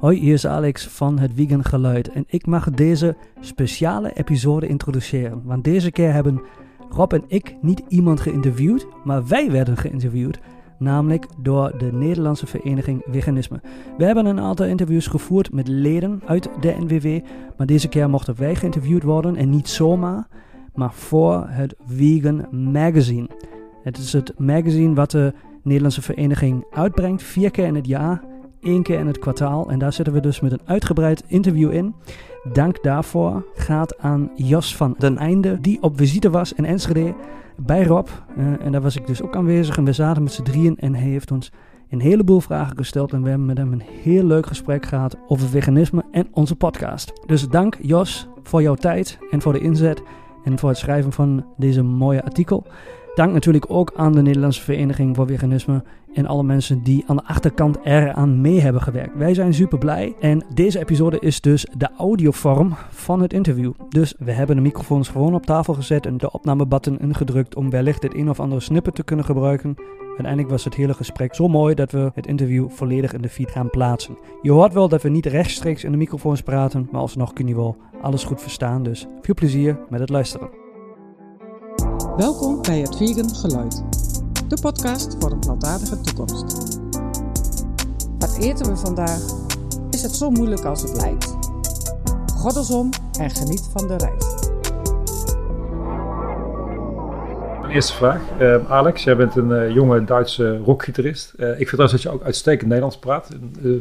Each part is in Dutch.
Hoi, hier is Alex van het Vegan Geluid en ik mag deze speciale episode introduceren. Want deze keer hebben Rob en ik niet iemand geïnterviewd, maar wij werden geïnterviewd. Namelijk door de Nederlandse Vereniging Veganisme. We hebben een aantal interviews gevoerd met leden uit de NWV, maar deze keer mochten wij geïnterviewd worden en niet zomaar, maar voor het Vegan Magazine. Het is het magazine wat de Nederlandse vereniging uitbrengt, vier keer in het jaar, één keer in het kwartaal. En daar zitten we dus met een uitgebreid interview in. Dank daarvoor gaat aan Jos van den Einde, die op visite was in Enschede bij Rob. Uh, en daar was ik dus ook aanwezig en we zaten met z'n drieën en hij heeft ons een heleboel vragen gesteld. En we hebben met hem een heel leuk gesprek gehad over veganisme en onze podcast. Dus dank Jos voor jouw tijd en voor de inzet en voor het schrijven van deze mooie artikel. Dank natuurlijk ook aan de Nederlandse Vereniging voor Veganisme en alle mensen die aan de achterkant eraan mee hebben gewerkt. Wij zijn super blij en deze episode is dus de audiovorm van het interview. Dus we hebben de microfoons gewoon op tafel gezet en de opnamebutton ingedrukt om wellicht het een of andere snippet te kunnen gebruiken. Uiteindelijk was het hele gesprek zo mooi dat we het interview volledig in de feed gaan plaatsen. Je hoort wel dat we niet rechtstreeks in de microfoons praten, maar alsnog kun je wel alles goed verstaan. Dus veel plezier met het luisteren. Welkom bij het Vegan Geluid, de podcast voor een plantaardige toekomst. Wat eten we vandaag? Is het zo moeilijk als het lijkt? Goddelsom en geniet van de reis. Eerste vraag. Uh, Alex, jij bent een uh, jonge Duitse rockgitarist. Uh, ik vind trouwens dat je ook uitstekend Nederlands praat.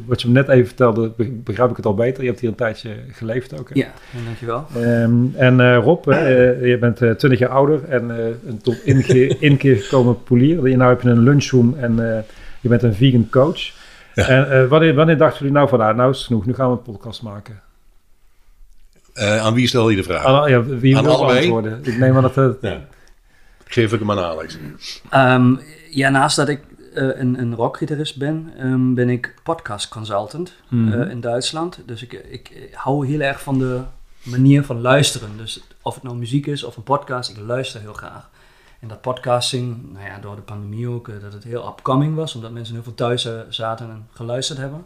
wat je me net even vertelde, begrijp ik het al beter. Je hebt hier een tijdje geleefd ook. Hè? Ja, dankjewel. Um, en Rob, je bent 20 jaar ouder en een tot inkeer, inkeer gekomen polier. Nu heb je een lunchroom en je bent een vegan coach. Ja. En wanneer, wanneer dachten jullie nou van, ah, nou is het genoeg, nu gaan we een podcast maken? aan wie stel je de vraag? Aan, ja, wie aan wil antwoorden? Ik neem aan dat het... Ja. Geef ik hem aan Alex. Um, ja, naast dat ik uh, een, een rockgitarist ben, um, ben ik podcast consultant mm -hmm. uh, in Duitsland. Dus ik, ik, hou heel erg van de manier van luisteren. Dus of het nou muziek is of een podcast, ik luister heel graag. En dat podcasting, nou ja, door de pandemie ook, uh, dat het heel upcoming was, omdat mensen heel veel thuis zaten en geluisterd hebben.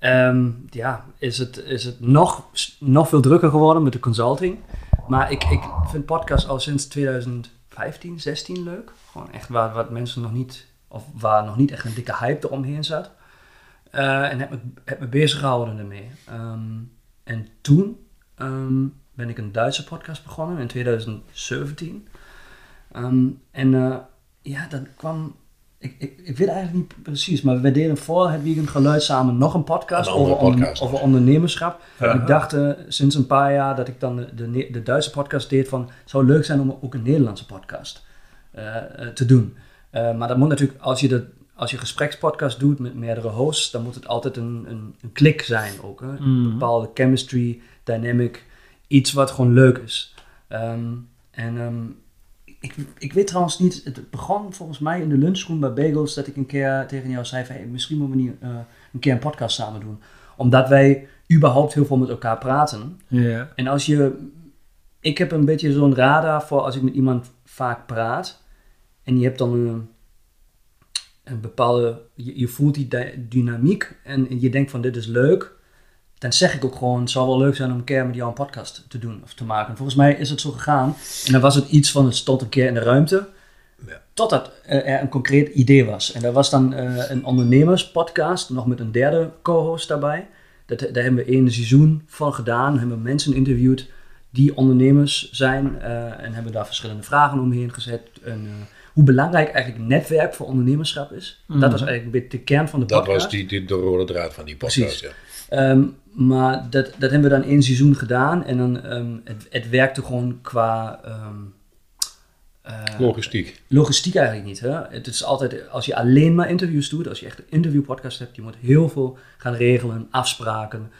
Um, ja, is het, is het nog, nog veel drukker geworden met de consulting. Maar ik, ik vind podcast al sinds 2000 15, 16 leuk. Gewoon echt waar, waar mensen nog niet, of waar nog niet echt een dikke hype eromheen zat. Uh, en heb me, heb me bezig gehouden ermee. Um, en toen um, ben ik een Duitse podcast begonnen in 2017. Um, en uh, ja, dan kwam. Ik, ik, ik weet eigenlijk niet precies, maar we deden voor het Vegan Geluid samen nog een podcast, Een over, podcast. over ondernemerschap. Ja. Ik dacht uh, sinds een paar jaar dat ik dan de, de, de, Duitse podcast deed van, het zou leuk zijn om ook een Nederlandse podcast uh, te doen. maar dat moet natuurlijk, als je, dat, als je gesprekspodcast doet met meerdere hosts, dan moet het altijd een, een, een klik zijn ook. Hè? Mm. Een bepaalde chemistry, dynamic, iets wat gewoon leuk is. Um, en um, ik, ik weet trouwens niet, het begon volgens mij in de lunchroom bij Bagels dat ik een keer tegen jou zei van hey, misschien moeten we niet, uh, een keer een podcast samen doen. Omdat wij überhaupt heel veel met elkaar praten. En als je, ik heb een beetje zo'n radar voor als ik met iemand vaak praat en je hebt dan een, een bepaalde, je, je voelt die dynamiek en je denkt van dit is leuk dan zeg ik ook gewoon, het zou wel leuk zijn om een keer met jou een podcast te doen of te maken. Volgens mij is het zo gegaan. En dan was het iets van, het stond een keer in de ruimte. Ja. Totdat uh, er een concreet idee was. En dat was dan uh, een ondernemerspodcast, nog met een derde co-host daarbij. Dat, daar hebben we één seizoen van gedaan. Hebben we mensen interviewd die ondernemers zijn. Uh, en hebben daar verschillende vragen omheen gezet. En, hoe belangrijk eigenlijk netwerk voor ondernemerschap is. Mm. Dat was eigenlijk een beetje de kern van de podcast. Dat was die, die, de rode draad van die podcast, Precies. ja. Um, maar dat, dat hebben we dan één seizoen gedaan. En dan, um, het, het werkte gewoon qua... Um, uh, logistiek. Logistiek eigenlijk niet. Hè? Het is altijd, als je alleen maar interviews doet, als je echt een interviewpodcast hebt, je moet heel veel gaan regelen, afspraken.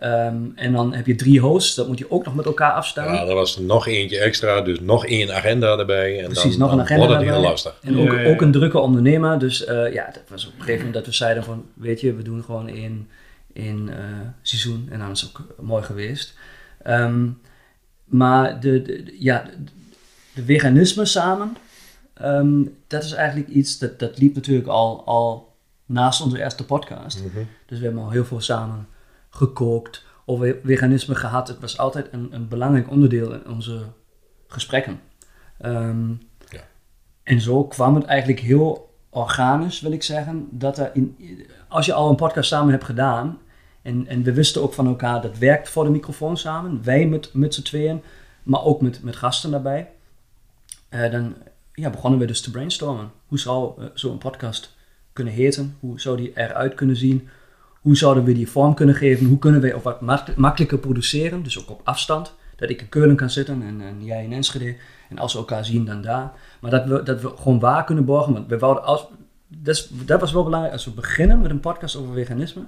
Um, en dan heb je drie hosts, dat moet je ook nog met elkaar afstemmen. Ja, er was nog eentje extra, dus nog één agenda erbij. En Precies, dan, nog een dan agenda wordt het heel lastig. En ook, ja, ja. ook een drukke ondernemer. Dus uh, ja, dat was op een gegeven moment dat we zeiden van, weet je, we doen gewoon één in uh, seizoen. En dan is het ook mooi geweest. Um, maar de, de, ja, de, veganisme samen, um, dat is eigenlijk iets, dat, dat liep natuurlijk al, al naast onze eerste podcast. Mhm. Dus we hebben al heel veel samen gekookt, over veganisme gehad. Het was altijd een, een belangrijk onderdeel in onze gesprekken. Ehm, Ja. En zo kwam het eigenlijk heel organisch, wil ik zeggen, dat er in, als je al een podcast samen hebt gedaan, en, en we wisten ook van elkaar, dat werkt voor de microfoon samen, wij met, met z'n tweeën, maar ook met, met gasten daarbij, Eh, dan ja, begonnen we dus te brainstormen. Hoe zou eh, zo'n podcast kunnen heten? Hoe zou die eruit kunnen zien? Hoe zouden we die vorm kunnen geven? Hoe kunnen wij op wat mak- makkelijker produceren? Dus ook op afstand. Dat ik in Keulen kan zitten en, en jij in Enschede. En als we elkaar zien, dan daar. Maar dat we, dat we gewoon waar kunnen borgen. Want we wouden als, dat, dat was wel belangrijk. Als we beginnen met een podcast over veganisme,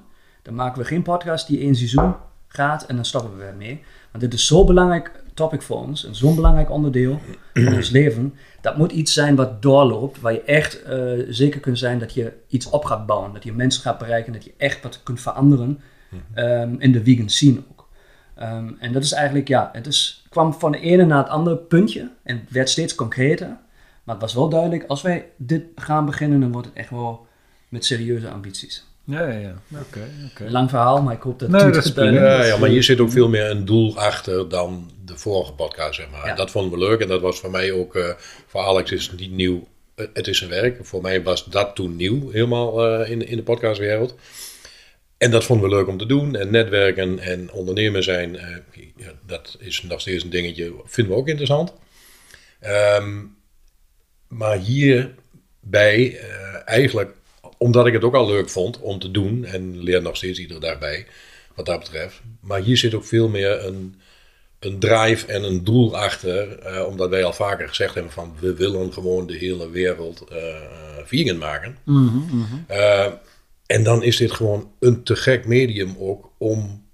dan maken we geen podcast die één seizoen gaat en dan stoppen we weer mee. Want dit is zo'n belangrijk topic voor ons en zo'n belangrijk onderdeel van ons leven. Dat moet iets zijn wat doorloopt, waar je echt eh, zeker kunt zijn dat je iets op gaat bouwen. Dat je mensen gaat bereiken, dat je echt wat kunt veranderen ehm, in de vegan scene ook. Ehm, en dat is eigenlijk, ja, het is, kwam van de ene naar het andere puntje en het werd steeds concreter. Maar het was wel duidelijk, als wij dit gaan beginnen, dan wordt het echt wel met serieuze ambities. Ja, ja, ja. Oké, oké. Lang verhaal, maar ik hoop dat Nee, het dat is prima. Ja, ja, maar hier zit ook veel meer een doel achter dan de vorige podcast, zeg maar. Ja. Dat vonden we leuk en dat was voor mij ook, eh, voor Alex is het niet nieuw, eh, het is zijn werk. Voor mij was dat toen nieuw, helemaal eh, in, in de podcastwereld. En dat vonden we leuk om te doen. En netwerken en ondernemer zijn, eh, ja, dat is nog steeds een dingetje, vinden we ook interessant. Ehm, maar hierbij, eh, eigenlijk, omdat ik het ook al leuk vond om te doen, en leer nog steeds iedere dag bij, wat dat betreft. Maar hier zit ook veel meer een, een drive en een doel achter, eh, omdat wij al vaker gezegd hebben van we willen gewoon de hele wereld eh, vegan maken. Eh, en dan is dit gewoon een te gek medium ook om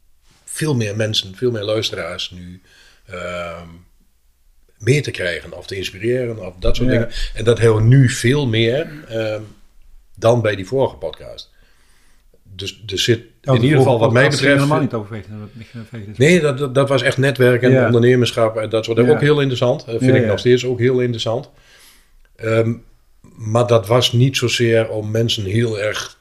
veel meer mensen, veel meer luisteraars nu ehm, mee te krijgen of te inspireren of dat soort Ja. dingen. En dat hebben we nu veel meer ehm, dan bij die vorige podcast. Dus er zit in ieder geval wat mij betreft... helemaal niet over veganisme. Nee, dat, dat, dat was echt netwerk en Ja. ondernemerschap en dat soort dingen. Ja. Ook heel interessant. Dat vind Ja, ik ja. nog steeds ook heel interessant. Ehm, maar dat was niet zozeer om mensen heel erg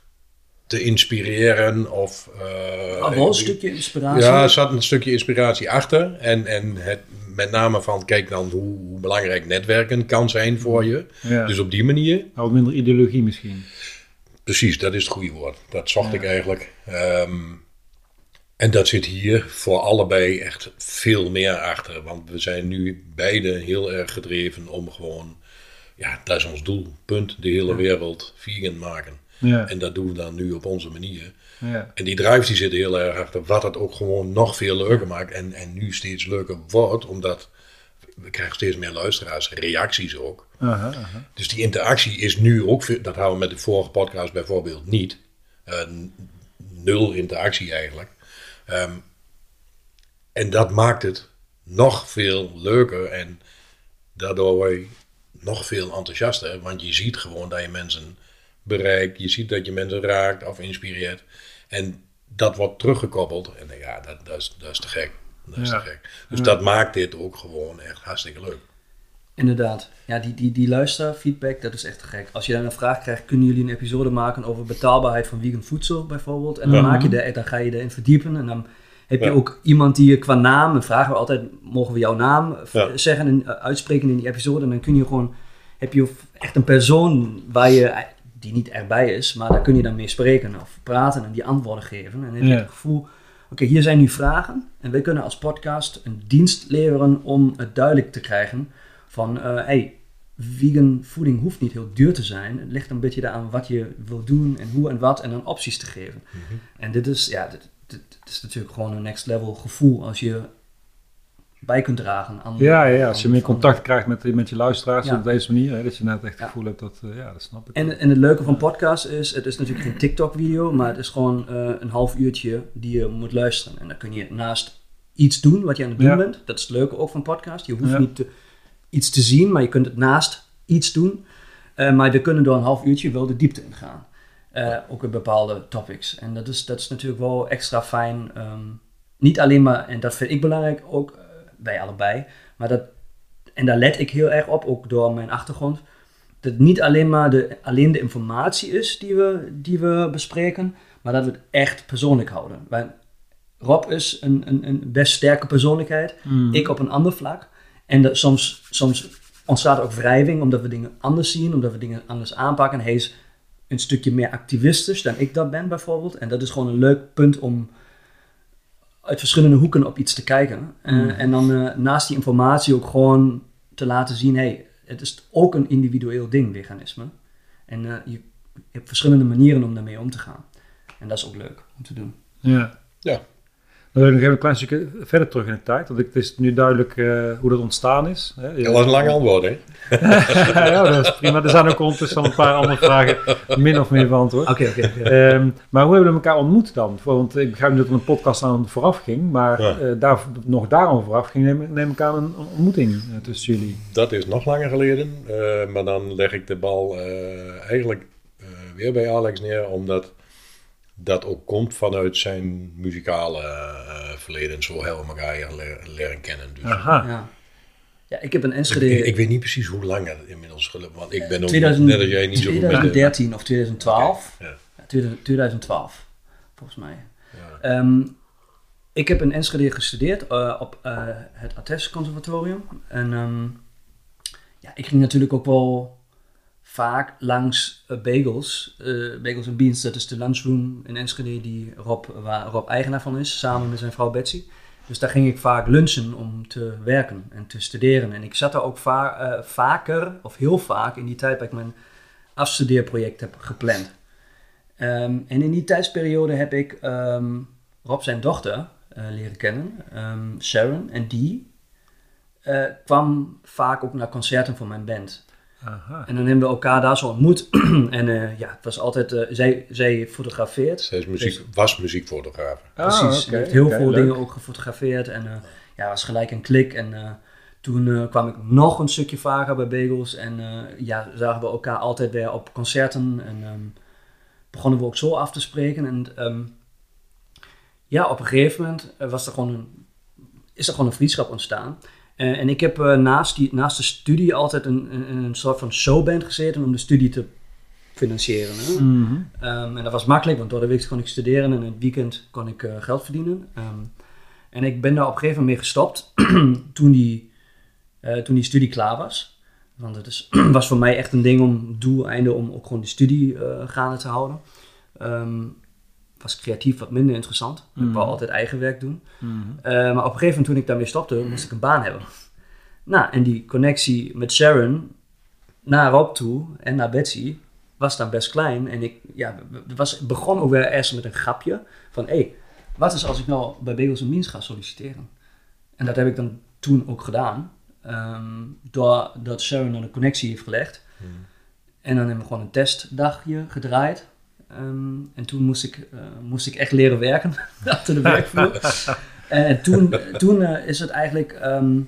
te inspireren of... eh, wel een stukje inspiratie. ja, er zat een stukje inspiratie achter. En, en het, met name van, kijk dan hoe, hoe belangrijk netwerken kan zijn voor je. Ja. Dus op die manier. Nou, wat minder ideologie misschien. Precies, dat is het goede woord. Dat zocht ik eigenlijk. Ehm, en dat zit hier voor allebei echt veel meer achter. Want we zijn nu beide heel erg gedreven om gewoon... Ja, dat is ons doel. Punt. De hele wereld vegan maken. Ja, En dat doen we dan nu op onze manier. ja. En die drive die zit heel erg achter. Wat het ook gewoon nog veel leuker maakt. En, en nu steeds leuker wordt. Omdat we krijgen steeds meer luisteraars. Reacties ook. Aha, aha. Dus die interactie is nu ook, dat hadden we met de vorige podcast bijvoorbeeld niet. Eh, nul interactie eigenlijk. Ehm, en dat maakt het nog veel leuker en daardoor word je nog veel enthousiaster. Want je ziet gewoon dat je mensen bereikt, je ziet dat je mensen raakt of inspireert. En dat wordt teruggekoppeld. En ja, dat, dat, is, dat is te gek. Dat is Ja. te gek. Dus dat maakt dit ook gewoon echt hartstikke leuk. Inderdaad. Ja, die, die, die luisterfeedback, dat is echt te gek. Als je dan een vraag krijgt, kunnen jullie een episode maken over betaalbaarheid van vegan voedsel bijvoorbeeld? En dan, Ja. maak je de, dan ga je erin verdiepen en dan heb je Ja. ook iemand die je qua naam, dan vragen we altijd, mogen we jouw naam zeggen en eh, uitspreken in die episode? En dan kun je gewoon, heb je echt een persoon waar je, die niet erbij is, maar daar kun je dan mee spreken of praten en die antwoorden geven. En dan heb je Ja. het gevoel, oké, hier zijn nu vragen en wij kunnen als podcast een dienst leveren om het duidelijk te krijgen van, eh hey, vegan voeding hoeft niet heel duur te zijn. Het ligt een beetje aan wat je wil doen en hoe en wat en dan opties te geven. En dit is, ja, dit, dit, dit is natuurlijk gewoon een next level gevoel als je bij kunt dragen aan... Ja, ja, als je meer contact krijgt met, met je luisteraars Ja. op deze manier, hè, dat je net echt het Ja. gevoel hebt dat, eh, ja, dat snap ik. En, en het leuke van podcast is, het is natuurlijk geen TikTok-video, maar het is gewoon eh, een half uurtje die je moet luisteren. En dan kun je naast iets doen wat je aan het doen Ja. bent. Dat is het leuke ook van podcast. Je hoeft niet te- iets te zien, maar je kunt het naast iets doen. Eh, maar we kunnen door een half uurtje wel de diepte ingaan. Eh, ook in bepaalde topics. En dat is, dat is natuurlijk wel extra fijn. ehm, niet alleen maar, en dat vind ik belangrijk, ook bij allebei. Maar dat, en daar let ik heel erg op, ook door mijn achtergrond. dat het niet alleen maar de, alleen de informatie is die we, die we bespreken, maar dat we het echt persoonlijk houden. Wij, Rob is een, een, een best sterke persoonlijkheid, Mhm. ik op een ander vlak. En dat soms, soms ontstaat ook wrijving omdat we dingen anders zien, omdat we dingen anders aanpakken. Hij is een stukje meer activistisch dan ik dat ben bijvoorbeeld. En dat is gewoon een leuk punt om uit verschillende hoeken op iets te kijken. Eh, Mm. en dan eh, naast die informatie ook gewoon te laten zien, hey, het is ook een individueel ding, veganisme. En eh, je, je hebt verschillende manieren om daarmee om te gaan. En dat is ook leuk om te doen. Ja. Ja. Dan wil ik nog even een klein stukje verder terug in de tijd. Want het is nu duidelijk eh, hoe dat ontstaan is. Hè? Dat was een lang antwoord, hè? ja, dat is prima. Er zijn ook ondertussen al een paar andere vragen min of meer beantwoord. Oké, oké. oké. Ehm, maar hoe hebben we elkaar ontmoet dan? Want ik begrijp dat er een podcast aan vooraf ging. Maar Ja. eh, daar, nog daarom vooraf ging, neem, neem ik aan een ontmoeting eh, tussen jullie. Dat is nog langer geleden. eh, maar dan leg ik de bal eh, eigenlijk eh, weer bij Alex neer, omdat dat ook komt vanuit zijn muzikale eh, verleden. Zo hebben we elkaar leren kennen. Dus. Aha. Ja. ja, ik heb een Enschede... ik weet niet precies hoe lang het inmiddels gelukt want ik ben ook 2000 net als jij niet zo goed met de... 2013 of 2012. Ja. Ja, 2000 2012, volgens mij. Ja. Ehm, ik heb in Enschede gestudeerd eh, op eh, het Attes Conservatorium. En ehm, ja, ik ging natuurlijk ook wel vaak langs eh, Bagels. eh, Bagels and Beans, dat is de lunchroom in Enschede die Rob, waar Rob eigenaar van is, samen met zijn vrouw Betsy. Dus daar ging ik vaak lunchen om te werken en te studeren. En ik zat daar ook va- eh, vaker, of heel vaak, in die tijd dat ik mijn afstudeerproject heb gepland. Ehm, en in die tijdsperiode heb ik ehm, Rob zijn dochter leren kennen, ehm, Sharon. En die kwam vaak ook naar concerten van mijn band. Aha. En dan hebben we elkaar daar zo ontmoet. en eh, ja, het was altijd, eh, zij, zij fotografeert. Zij is muziek, was muziekfotograaf. Ah, Precies. heeft heel veel leuk. dingen ook gefotografeerd. En eh ja, was gelijk een klik. En eh, toen eh, kwam ik nog een stukje vaker bij Bagels. En eh, ja, zagen we elkaar altijd weer op concerten. En ehm, begonnen we ook zo af te spreken. En ehm, ja, op een gegeven moment was er gewoon een, is er gewoon een vriendschap ontstaan. Eh, en ik heb eh, naast, die, naast de studie altijd een, een, een soort van showband gezeten om de studie te financieren. Hè? Mhm. Ehm, en dat was makkelijk, want door de week kon ik studeren en in het weekend kon ik eh, geld verdienen. Ehm, en ik ben daar op een gegeven moment mee gestopt toen, die, toen die studie klaar was. Want het is, was voor mij echt een ding om doeleinde om ook gewoon die studie gaande te houden. Ehm, was creatief wat minder interessant. Ik Mhm. wou altijd eigen werk doen. Mhm. Eh, maar op een gegeven moment toen ik daarmee stopte, moest ik een baan hebben. Nou, en die connectie met Sharon naar Rob toe en naar Betsy was dan best klein. En ik ja, het was, begon ook weer eerst met een grapje van... hé, hey, wat is als ik nou bij Bagels Beans ga solliciteren? En dat heb ik dan toen ook gedaan. ehm, doordat Sharon dan een connectie heeft gelegd. En dan hebben we gewoon een testdagje gedraaid. Ehm, en toen moest ik, eh, moest ik echt leren werken achter de werkvloer. en toen, toen eh, is het eigenlijk... ehm,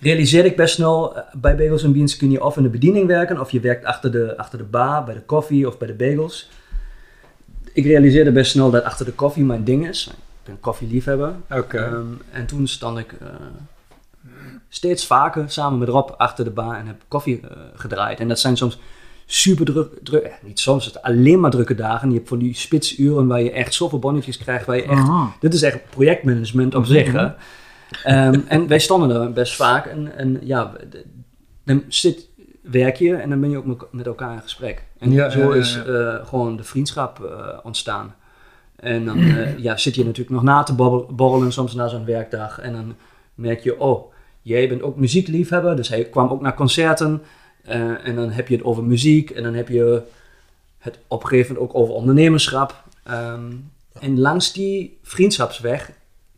realiseerde ik best snel, eh, bij Bagels en Beans kun je of in de bediening werken, of je werkt achter de, achter de bar, bij de koffie of bij de bagels. Ik realiseerde best snel dat achter de koffie mijn ding is. Ik ben koffieliefhebber. Oké. Ehm, en toen stond ik steeds vaker samen met Rob achter de bar en heb koffie gedraaid. En dat zijn soms super druk, druk eh, niet soms, het alleen maar drukke dagen. Je hebt van die spitsuren waar je echt zoveel bonnetjes krijgt, waar je echt Aha. dit is echt projectmanagement op zich. Hè? Ehm, en wij stonden er best vaak. En, en ja, dan zit, werk je en dan ben je ook met- elkaar in gesprek. En Ja, zo ja, ja, is eh, gewoon de vriendschap eh, ontstaan. En dan ja, zit je natuurlijk nog na te borrel- borrelen soms na zo'n werkdag. En dan merk je, oh, jij bent ook muziekliefhebber. Dus hij kwam ook naar concerten. Eh, en dan heb je het over muziek. En dan heb je het op een gegeven moment ook over ondernemerschap. Ehm, en langs die vriendschapsweg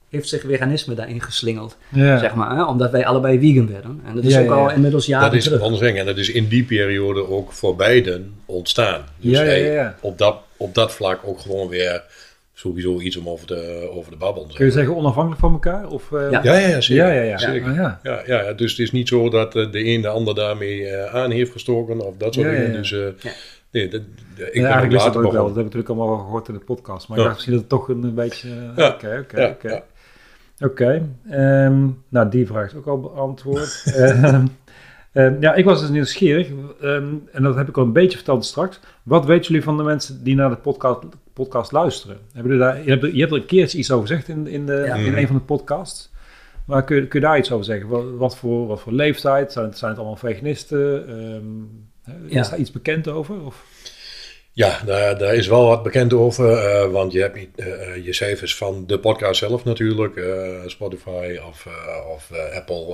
heeft zich veganisme daarin geslingeld, Ja. zeg maar. Hè? Omdat wij allebei vegan werden. En dat is Ja, ook ja, al inmiddels jaren dat is terug. anders en dat is in die periode ook voor beiden ontstaan. Dus Ja, ja, hij ja, ja. Op, dat, op dat vlak ook gewoon weer sowieso iets om over de, over de babbel te Kun je zeggen onafhankelijk van elkaar? Of, eh, Ja. Ja, ja, zeker. ja, ja, ja. Zeker. Ah, ja. Ja, ja, ja, dus het is niet zo dat eh, de een de ander daarmee eh, aan heeft gestoken of dat soort dingen. ja. Dus eh, Ja. nee, dat, ik Ja, eigenlijk wist dat ook wel. Dat heb ik natuurlijk allemaal wel gehoord in de podcast. Maar Ja. ik dacht misschien dat het toch een, een beetje... Ja. Oké, oké, Ja, oké. ja. Oké. ehm, nou, die vraag is ook al beantwoord. Ehm, Ehm, ja, ik was dus nieuwsgierig. ehm, en dat heb ik al een beetje verteld straks. Wat weten jullie van de mensen die naar de podcast, podcast luisteren? Hebben jullie daar, je, hebt, er- je hebt er een keertje iets over gezegd in, in, de, Ja. in een van de podcasts. Maar kun, je- kun je daar iets over zeggen? Wat, wat, voor, wat voor leeftijd? Zijn het, zijn het allemaal veganisten? Ehm, Ja. Is daar iets bekend over? Of? Ja, daar, daar is wel wat bekend over, eh, want je hebt niet, eh, eh, je cijfers van de podcast zelf natuurlijk, eh, Spotify of, eh, of eh, Apple,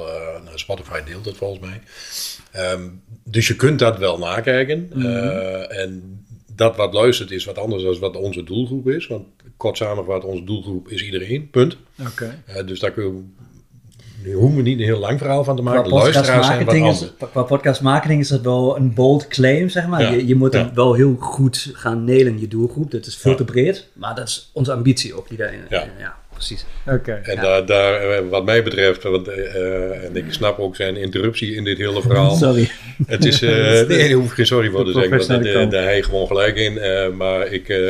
nou, Spotify deelt het volgens mij. Ehm, dus je kunt dat wel nakijken. Eh, en dat wat luistert is wat anders dan wat onze doelgroep is, want kort samengevat, onze doelgroep is iedereen, punt. Oké. Eh, dus daar kun je, nu hoeven we niet een heel lang verhaal van te Qua maken. Luisteraars zijn wat anders. is, qua podcastmarketing is dat wel een bold claim, zeg maar. Ja, Je, je moet ja. hem wel heel goed gaan nailen, je doelgroep. Dat is veel Ja. te breed, maar dat is onze ambitie ook. Die daarin, Ja. Precies. Oké. En Ja. daar, daar, eh, wat mij betreft, want, eh, eh, en ik snap ook zijn interruptie in dit hele verhaal. Sorry. Het is, eh, nee, daar hoef ik geen sorry voor De te zeggen, want eh, daar heb je gewoon gelijk in. eh, maar ik eh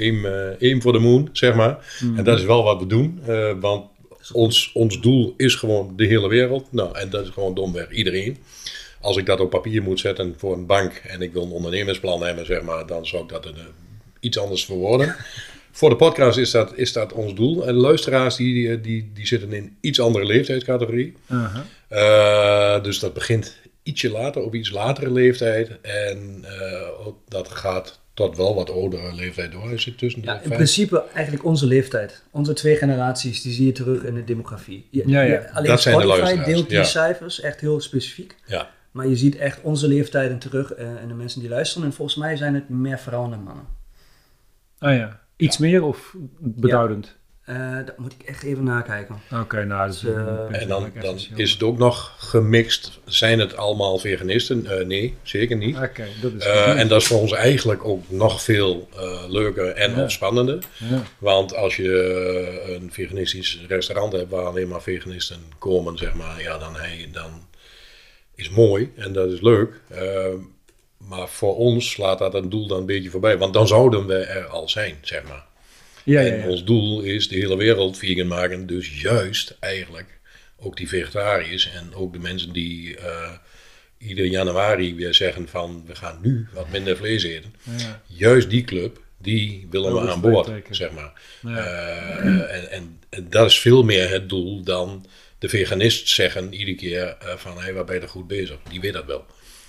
aim, eh, for the moon, zeg maar. Mhm. En dat is wel wat we doen, eh, want ons, ons doel is gewoon de hele wereld. Nou, en dat is gewoon domweg iedereen. Als ik dat op papier moet zetten voor een bank en ik wil een ondernemersplan hebben, zeg maar, dan zou ik dat er, eh, iets anders verwoorden. Voor de podcast is dat, is dat ons doel. En luisteraars die, die, die zitten in iets andere leeftijdscategorie. Aha. Eh, dus dat begint ietsje later, op iets latere leeftijd. En eh, dat gaat tot wel wat oudere leeftijd door. Is het tussen de Ja, in vijf- principe eigenlijk onze leeftijd. Onze twee generaties, die zie je terug in de demografie. Je- Ja, ja. je- alleen Dat zijn de deelt die ja. cijfers echt heel specifiek. Ja, Maar je ziet echt onze leeftijden terug eh, en de mensen die luisteren. En volgens mij zijn het meer vrouwen dan mannen. Ah ja. Iets meer of beduidend? Eh, dat moet ik echt even nakijken. Oké, nou, dus, eh, en dan, dan is het ook nog gemixt. Zijn het allemaal veganisten? Eh, nee, zeker niet. Oké, dat is Eh, goed. en dat is voor ons eigenlijk ook nog veel eh, leuker en Ja. ontspannender. Ja. Want als je een veganistisch restaurant hebt waar alleen maar veganisten komen, zeg maar, ja, dan, hey, dan is mooi en dat is leuk. Maar voor ons slaat dat een doel dan een beetje voorbij. Want dan zouden we er al zijn, zeg maar. Ja, ja, en ons doel is de hele wereld vegan maken. Dus juist eigenlijk ook die vegetariërs en ook de mensen die eh ieder januari weer zeggen van we gaan nu wat minder vlees eten. Ja. Juist die club, die willen we aan boord, zeg maar. Eh, en, en, en dat is veel meer het doel dan de veganist zeggen iedere keer eh, van hé, hey, waar ben je er goed bezig? Die weet dat wel.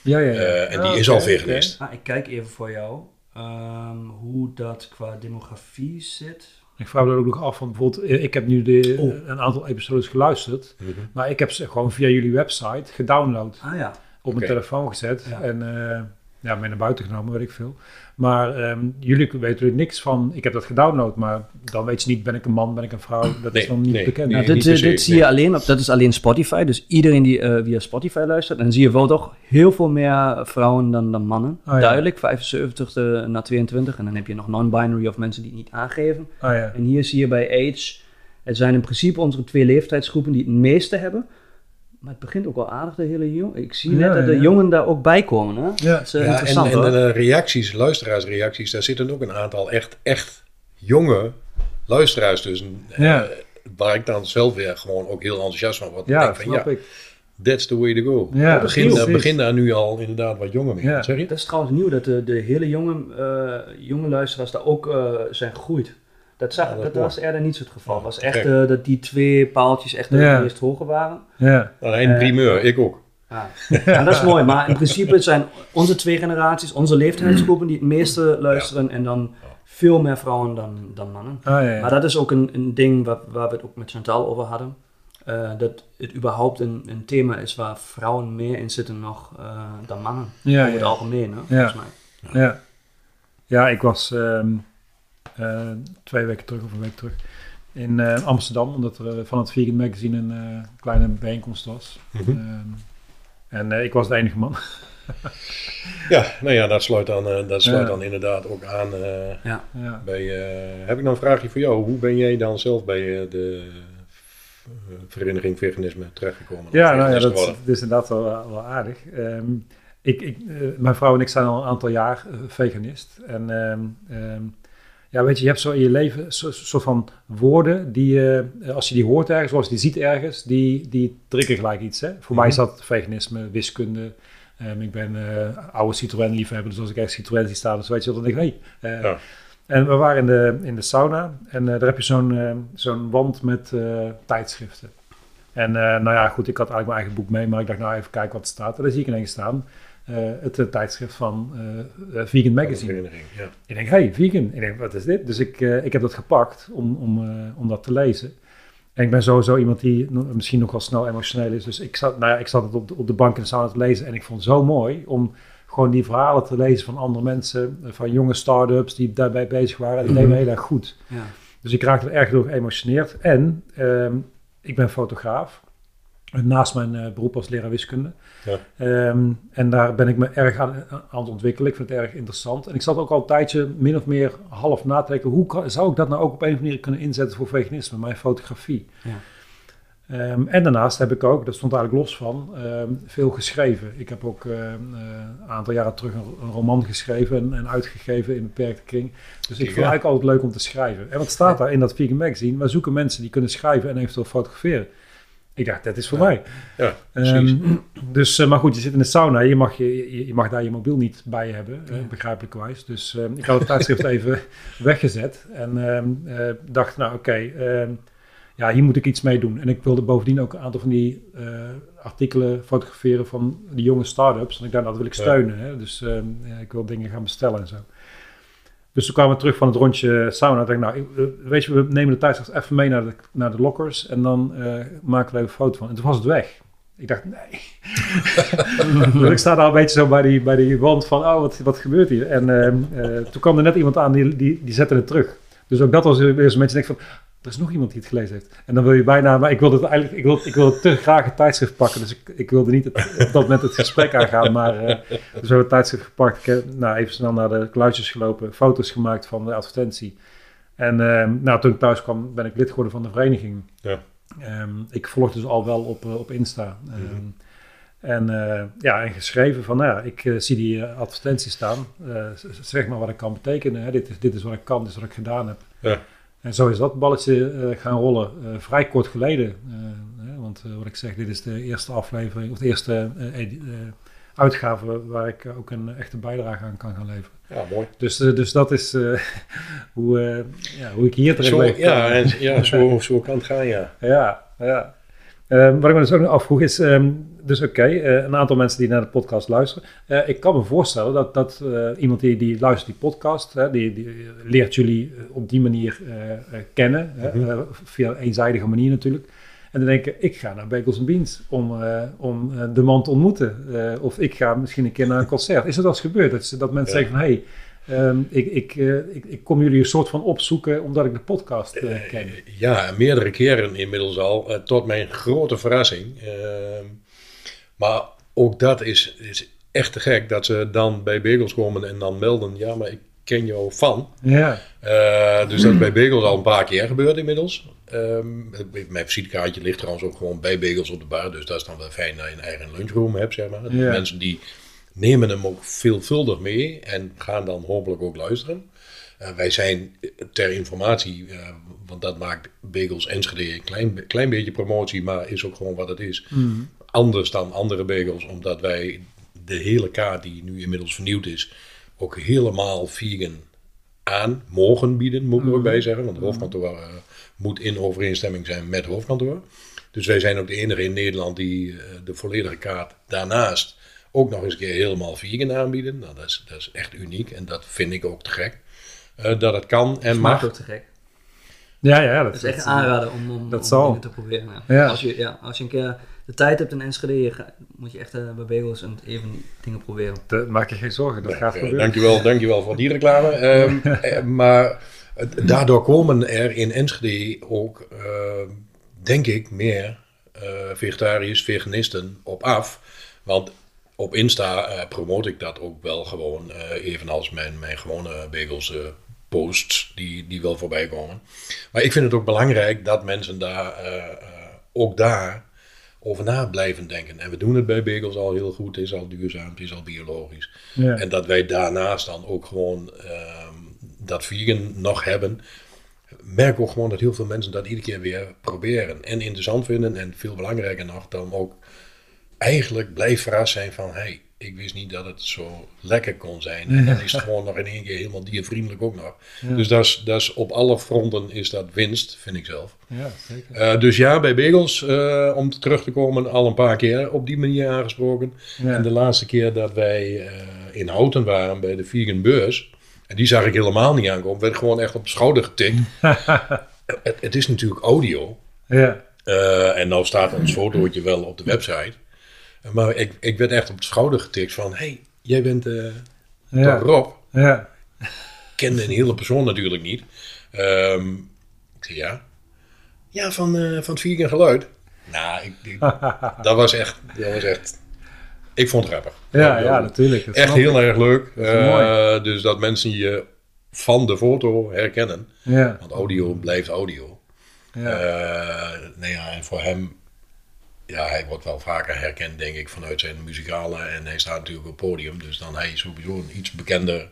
Ja, ja, ja. Eh, en die Ah, is al veganist. Ah, ik kijk even voor jou ehm, hoe dat qua demografie zit. Ik vraag me er ook nog af van bijvoorbeeld, eh, ik heb nu de, Oh. een aantal episodes geluisterd, Mhm. maar ik heb ze gewoon via jullie website gedownload, Ah ja, op mijn telefoon gezet Ja. en eh, ja, mee naar buiten genomen, weet ik veel. Maar ehm, jullie weten er niks van, ik heb dat gedownload, maar dan weet je niet, ben ik een man, ben ik een vrouw, dat is dan niet nee, bekend. nee. nou, dit, niet eh, dit zie nee. je alleen op, dat is alleen Spotify. Dus iedereen die eh, via Spotify luistert, dan zie je wel toch heel veel meer vrouwen dan, dan mannen. Oh ja. Duidelijk, 75 naar 22. En dan heb je nog non-binary of mensen die het niet aangeven. Ah ja, En hier zie je bij age, het zijn in principe onze twee leeftijdsgroepen die het meeste hebben. Maar het begint ook wel aardig, de hele jong. Ik zie Ja, net dat de ja. jongen daar ook bij komen. Hè? Ja. Dat is eh, Ja, en, interessant en hoor. de reacties, luisteraarsreacties, daar zitten ook een aantal echt, echt jonge luisteraars tussen. Ja. eh, waar ik dan zelf weer gewoon ook heel enthousiast van word. ja, denk van, snap ja, ik. that's the way to go. Ja, begin, daar- begin daar nu al inderdaad wat jonger mee. Ja. Zeg je? Dat is trouwens nieuw, dat de, de hele jonge, eh, jonge luisteraars daar ook eh, zijn gegroeid. Dat, zag, Ja, dat was eerder niet zo het geval. Het was echt eh, dat die twee paaltjes echt Ja. het meest hoger waren. Ja, Nou, een Eh, primeur, ik ook. Ja. Dat is mooi, maar in principe zijn onze twee generaties, onze leeftijdsgroepen die het meeste luisteren en dan veel meer vrouwen dan, dan mannen. ah, ja, ja. Maar dat is ook een, een ding waar, waar we het ook met Chantal over hadden. Eh, dat het überhaupt een, een thema is waar vrouwen meer in zitten nog eh, dan mannen. Ja, Over het ja. algemeen, hè, volgens mij. Ja, ja ik was ehm, eh, twee weken terug of een week terug in eh, Amsterdam, omdat er eh, van het Vegan Magazine een eh, kleine bijeenkomst was. Mhm. Ehm, en eh, ik was de enige man. Ja, nou ja, dat sluit dan, eh, dat sluit Ja. dan inderdaad ook aan eh, ja. bij... eh, heb ik nog een vraagje voor jou? Hoe ben jij dan zelf bij eh, de eh, vereniging veganisme terechtgekomen? Ja, nou ja, dat, is inderdaad wel, wel aardig. Ehm, ik, ik, eh, mijn vrouw en ik zijn al een aantal jaar eh, veganist. En ehm, ehm, ja, weet je, je hebt zo in je leven een soort van woorden die je, als je die hoort ergens, of als je die ziet ergens, die, die triggeren gelijk iets. Hè? Voor mij is dat veganisme, wiskunde. Um, ik ben uh, oude Citroën-liefhebber, dus als ik echt Citroën zie staan, dus weet je dan denk ik, hey. Uh, ja. En we waren in de, in de sauna en uh, daar heb je zo'n zo'n wand met tijdschriften. En nou ja, goed, ik had eigenlijk mijn eigen boek mee, maar ik dacht nou even kijken wat er staat. En daar zie ik ineens staan. Uh, het tijdschrift van uh, Vegan Magazine. Ja. Ik denk, hey, vegan. Ik denk, wat is dit? Dus ik, uh, ik heb dat gepakt om, om, om dat te lezen. En ik ben sowieso iemand die misschien nog wel snel emotioneel is. Dus ik zat, nou ja, ik zat het op de, op de bank in de sauna te lezen. En ik vond het zo mooi om gewoon die verhalen te lezen van andere mensen. Van jonge start-ups die daarbij bezig waren. En die deden me heel erg goed. Ja. Dus ik raakte er erg door geëmotioneerd. En ehm, ik ben fotograaf. Naast mijn uh, beroep als leraar wiskunde. Ja. Ehm, en daar ben ik me erg aan, aan het ontwikkelen. Ik vind het erg interessant. En ik zat ook al een tijdje min of meer half na te denken... hoe kan, zou ik dat nou ook op een of andere manier kunnen inzetten voor veganisme, mijn fotografie? Ja. Um, en daarnaast heb ik ook, dat stond eigenlijk los van, um, veel geschreven. Ik heb ook uh, een aantal jaren terug een, een roman geschreven en, en, uitgegeven in een beperkte kring. Dus ik vind het eigenlijk altijd leuk om te schrijven. En wat staat daar in dat Vegan Magazine? Wij zoeken mensen die kunnen schrijven en eventueel fotograferen. Ik dacht, dat is voor mij. Ja, um, dus, uh, maar goed, je zit in de sauna. Je mag, je, je mag daar je mobiel niet bij hebben, ja. uh, begrijpelijkwijs. Dus uh, ik had het tijdschrift even weggezet. En uh, dacht, nou oké, okay, ja, hier moet ik iets mee doen. En ik wilde bovendien ook een aantal van die artikelen fotograferen van die jonge start-ups. En ik dacht, dat wil ik steunen. Hè? Dus ik wil dingen gaan bestellen en zo. Dus toen kwamen we terug van het rondje sauna. Ik dacht, nou, weet je, we nemen de tijdschrift even mee naar de, naar de lockers en dan uh, maken we even een foto van. En toen was het weg. Ik dacht, nee. dus ik sta daar een beetje zo bij die, bij die wand van, oh, wat, wat gebeurt hier? En uh, uh, toen kwam er net iemand aan, die, die, die zette het terug. Dus ook dat was weer zo'n beetje denk van, er is nog iemand die het gelezen heeft. En dan wil je bijna, maar ik wilde het eigenlijk, ik wilde, ik wilde te graag het tijdschrift pakken. Dus ik, ik wilde niet het, op dat moment het gesprek aangaan. Maar uh, dus we hebben het tijdschrift gepakt. Ik heb nou, even snel naar de kluisjes gelopen, foto's gemaakt van de advertentie. En uh, nou, toen ik thuis kwam, ben ik lid geworden van de vereniging. Ja. Um, ik volg dus al wel op, uh, op Insta. Um, mm -hmm. En, uh, ja, en geschreven van, nou ja, ik uh, zie die uh, advertentie staan. zeg maar wat ik kan betekenen. Hè. Dit, is, dit is wat ik kan, dit is wat ik gedaan heb. Ja. En zo is dat balletje uh, gaan rollen. Uh, vrij kort geleden. Uh, want wat ik zeg, dit is de eerste aflevering, of de eerste uitgave waar ik ook een echte bijdrage aan kan gaan leveren. Ja, mooi. Dus, dus dat is hoe, ja, hoe ik hier terecht zo, ben. Ja, en, ja zo, zo kan het gaan, ja. Ja, ja. wat ik me dus ook nog afvroeg is, um, dus oké, okay, uh, een aantal mensen die naar de podcast luisteren. Uh, ik kan me voorstellen dat, dat uh, iemand die, die luistert die podcast, die, die leert jullie op die manier kennen, mm -hmm. via een eenzijdige manier natuurlijk. En dan denken, ik ga naar Bagels Beans om, om de man te ontmoeten. of ik ga misschien een keer naar een concert. Is dat al eens gebeurd? Dat, dat mensen zeggen van, hé, hey, um, ik, ik, ik, ik, kom jullie een soort van opzoeken omdat ik de podcast ken. ja, meerdere keren inmiddels al. tot mijn grote verrassing. Ehm, maar ook dat is, is echt te gek dat ze dan bij Bagels komen en dan melden: ja, maar ik ken jou van. Ja. Uh, dus dat is bij Bagels al een paar keer gebeurd inmiddels. Um, mijn visitekaartje ligt trouwens ook gewoon bij Bagels op de bar. Dus dat is dan wel fijn dat je een eigen lunchroom hebt, zeg maar. Ja. Mensen die nemen hem ook veelvuldig mee en gaan dan hopelijk ook luisteren. Uh, wij zijn ter informatie, uh, want dat maakt Bagels Enschede een klein, klein beetje promotie, maar is ook gewoon wat het is. Mm anders dan andere bagels, omdat wij de hele kaart die nu inmiddels vernieuwd is, ook helemaal vegan aan mogen bieden, moet ik er ook mhm. bij zeggen. Want het hoofdkantoor uh, moet in overeenstemming zijn met het hoofdkantoor. Dus wij zijn ook de enige in Nederland die uh, de volledige kaart daarnaast ook nog eens een keer helemaal vegan aanbieden. Nou, dat is, dat is echt uniek en dat vind ik ook te gek. Uh, dat het kan en mag. ook te gek. Ja, ja. Dat, dat is echt aanraden om, om, dat om te proberen. Ja. Als, je, ja, als je een keer de tijd hebt in Enschede, je moet je echt uh, bij Bagels en even dingen proberen. Dat maak je geen zorgen, dat gaat gebeuren. Dankjewel, dankjewel voor die reclame. um, maar daardoor komen er in Enschede ook, uh, denk ik, meer uh, vegetariërs, veganisten op af. Want op Insta promote ik dat ook wel gewoon, evenals mijn, mijn gewone bagels posts die, die wel voorbij komen. Maar ik vind het ook belangrijk dat mensen daar ook daar over na blijven denken. En we doen het bij bagels al heel goed. Het is al duurzaam, het is al biologisch. Ja. En dat wij daarnaast dan ook gewoon uh, dat vegan nog hebben, merk ook gewoon dat heel veel mensen dat iedere keer weer proberen. En interessant vinden en veel belangrijker nog, dan ook eigenlijk blijf verrast zijn van, hey, ik wist niet dat het zo lekker kon zijn. En dan is het gewoon nog in één keer helemaal diervriendelijk ook nog. Dus dat is, dat is op alle fronten is dat winst, vind ik zelf. Ja, zeker. Uh, dus ja, bij Bagels, uh, om terug te komen, al een paar keer op die manier aangesproken. Ja. En de laatste keer dat wij uh, in Houten waren bij de Vegan Beurs, en die zag ik helemaal niet aankomen, werd gewoon echt op de schouder getikt. het, het, is natuurlijk audio. Ja. en nou staat ons fotootje wel op de website. Maar ik, ik werd echt op de schouder getikt van, hey, jij bent ja. Rob. Ja. Kende een hele persoon natuurlijk niet. Um, ik zei ja. Ja, van, uh, van het Vegan Geluid. Nou, ik, ik, dat was echt, dat was echt... Ik vond het grappig. Ja, ja, natuurlijk. Dat Echt heel erg leuk. Dat uh, dus dat mensen je van de foto herkennen. Ja. Want audio blijft audio. Ja. Uh, nou ja, en voor hem... Ja, hij wordt wel vaker herkend, denk ik, vanuit zijn muzikale. En hij staat natuurlijk op het podium. Dus dan hij is sowieso een iets bekender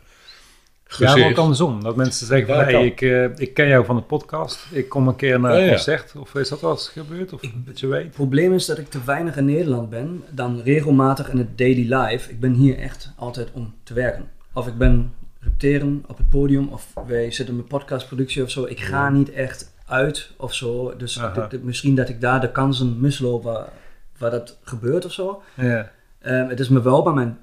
ja, maar ook andersom. Dat mensen zeggen van, Ja, hey, ik, uh, ik ken jou van de podcast. Ik kom een keer naar een Ja, ja. concert. Of is dat wel eens gebeurd? Of dat je weet? Het probleem is dat ik te weinig in Nederland ben dan regelmatig in het daily life. Ik ben hier echt altijd om te werken. Of ik ben repeteren op het podium, of wij zitten met podcastproductie of zo. Ik ga niet echt uit of zo. Dus misschien dat ik daar de kansen misloop waar, waar dat gebeurt of zo. Ja. Ehm, het is me wel bij mijn.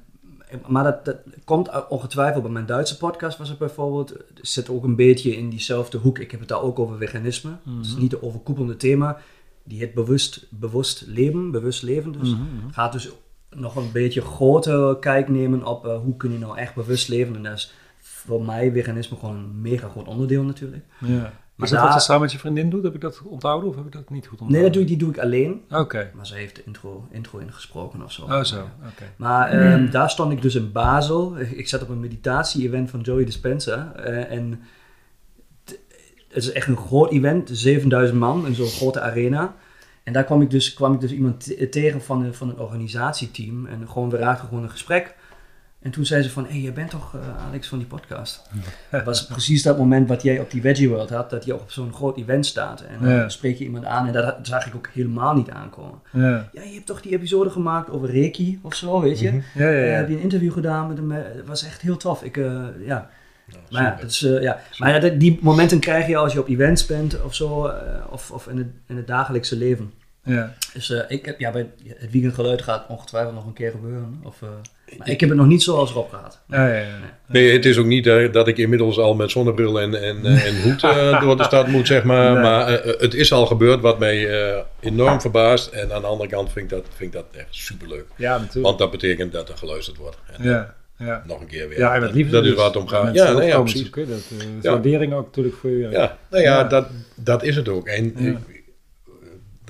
Maar dat, dat komt ongetwijfeld bij mijn Duitse podcast, was het bijvoorbeeld. Het zit ook een beetje in diezelfde hoek. Ik heb het daar ook over veganisme. Het is niet het overkoepelende thema. Die heet bewust, bewust leven, bewust leven. Dus gaat dus nog een beetje groter kijk nemen op eh, hoe kun je nou echt bewust leven. En dat is voor mij veganisme gewoon een mega groot onderdeel natuurlijk. ja. Maar Is dat wat je samen met je vriendin doet? Heb ik dat onthouden of heb ik dat niet goed onthouden? Nee, dat doe ik, die doe ik alleen. Oké. Maar ze heeft de intro, intro ingesproken of zo. Oh zo, oké. Maar ehm, daar stond ik dus in Basel. Ik, zat op een meditatie-event van Joey Dispenza. eh, en het is echt een groot event, 7000 man in zo'n grote arena. En daar kwam ik dus, kwam ik dus iemand te- tegen van, een- van een organisatieteam. En gewoon, we raakten gewoon een gesprek. En toen zei ze van, hé, hey, jij bent toch eh, Alex van die podcast? Dat was precies dat moment wat jij op die Veggie World had, dat je op zo'n groot event staat. En dan Ja. spreek je iemand aan en dat zag ik ook helemaal niet aankomen. Ja, Ja, je hebt toch die episode gemaakt over Reiki of zo, weet je? ja, ja. Eh, ja. heb je een interview gedaan met hem? eh, Het was echt heel tof. Ik, ja. Maar ja, dat is, ja. maar ja, die momenten krijg je als je op events bent of zo, of, of in, het, in het dagelijkse leven. Ja. Dus eh, ik heb, ja, bij het weekend geluid gaat ongetwijfeld nog een keer gebeuren. Of, eh, maar ik heb het nog niet zoals Rob gehad. Ja, ja, ja. Nee, het is ook niet dat ik inmiddels al met zonnebril en, en, eh, en hoed eh, door de stad moet, zeg maar. Nee. Maar het is al gebeurd, wat mij eh, enorm verbaast. En aan de andere kant vind ik dat, vind ik dat echt superleuk. Ja, natuurlijk. Want dat betekent dat er geluisterd wordt. En Ja, ja. nog een keer weer. Ja, en het dat, liefde dat is dus waar het om gaat. Ja, erop nee, ja, precies. Dat eh, Ja. waardering ook natuurlijk voor je. Ja, nou ja, Ja. Dat, dat is het ook. En Ja. ik- dat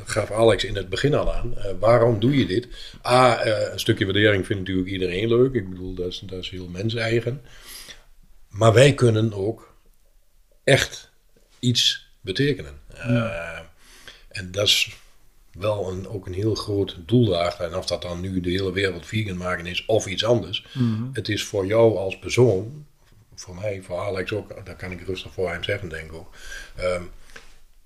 gaf Alex in het begin al aan. Eh, waarom doe je dit? A, eh, een stukje waardering vindt natuurlijk iedereen leuk. Ik bedoel, dat is, dat is heel mens-eigen. Maar wij kunnen ook echt iets betekenen. Eh, en dat is wel een, ook een heel groot doel daarachter. En of dat dan nu de hele wereld vegan maken is of iets anders. Mhm. Het is voor jou als persoon, voor mij, voor Alex ook, dat kan ik rustig voor hem zeggen, denk ik ook. Ehm,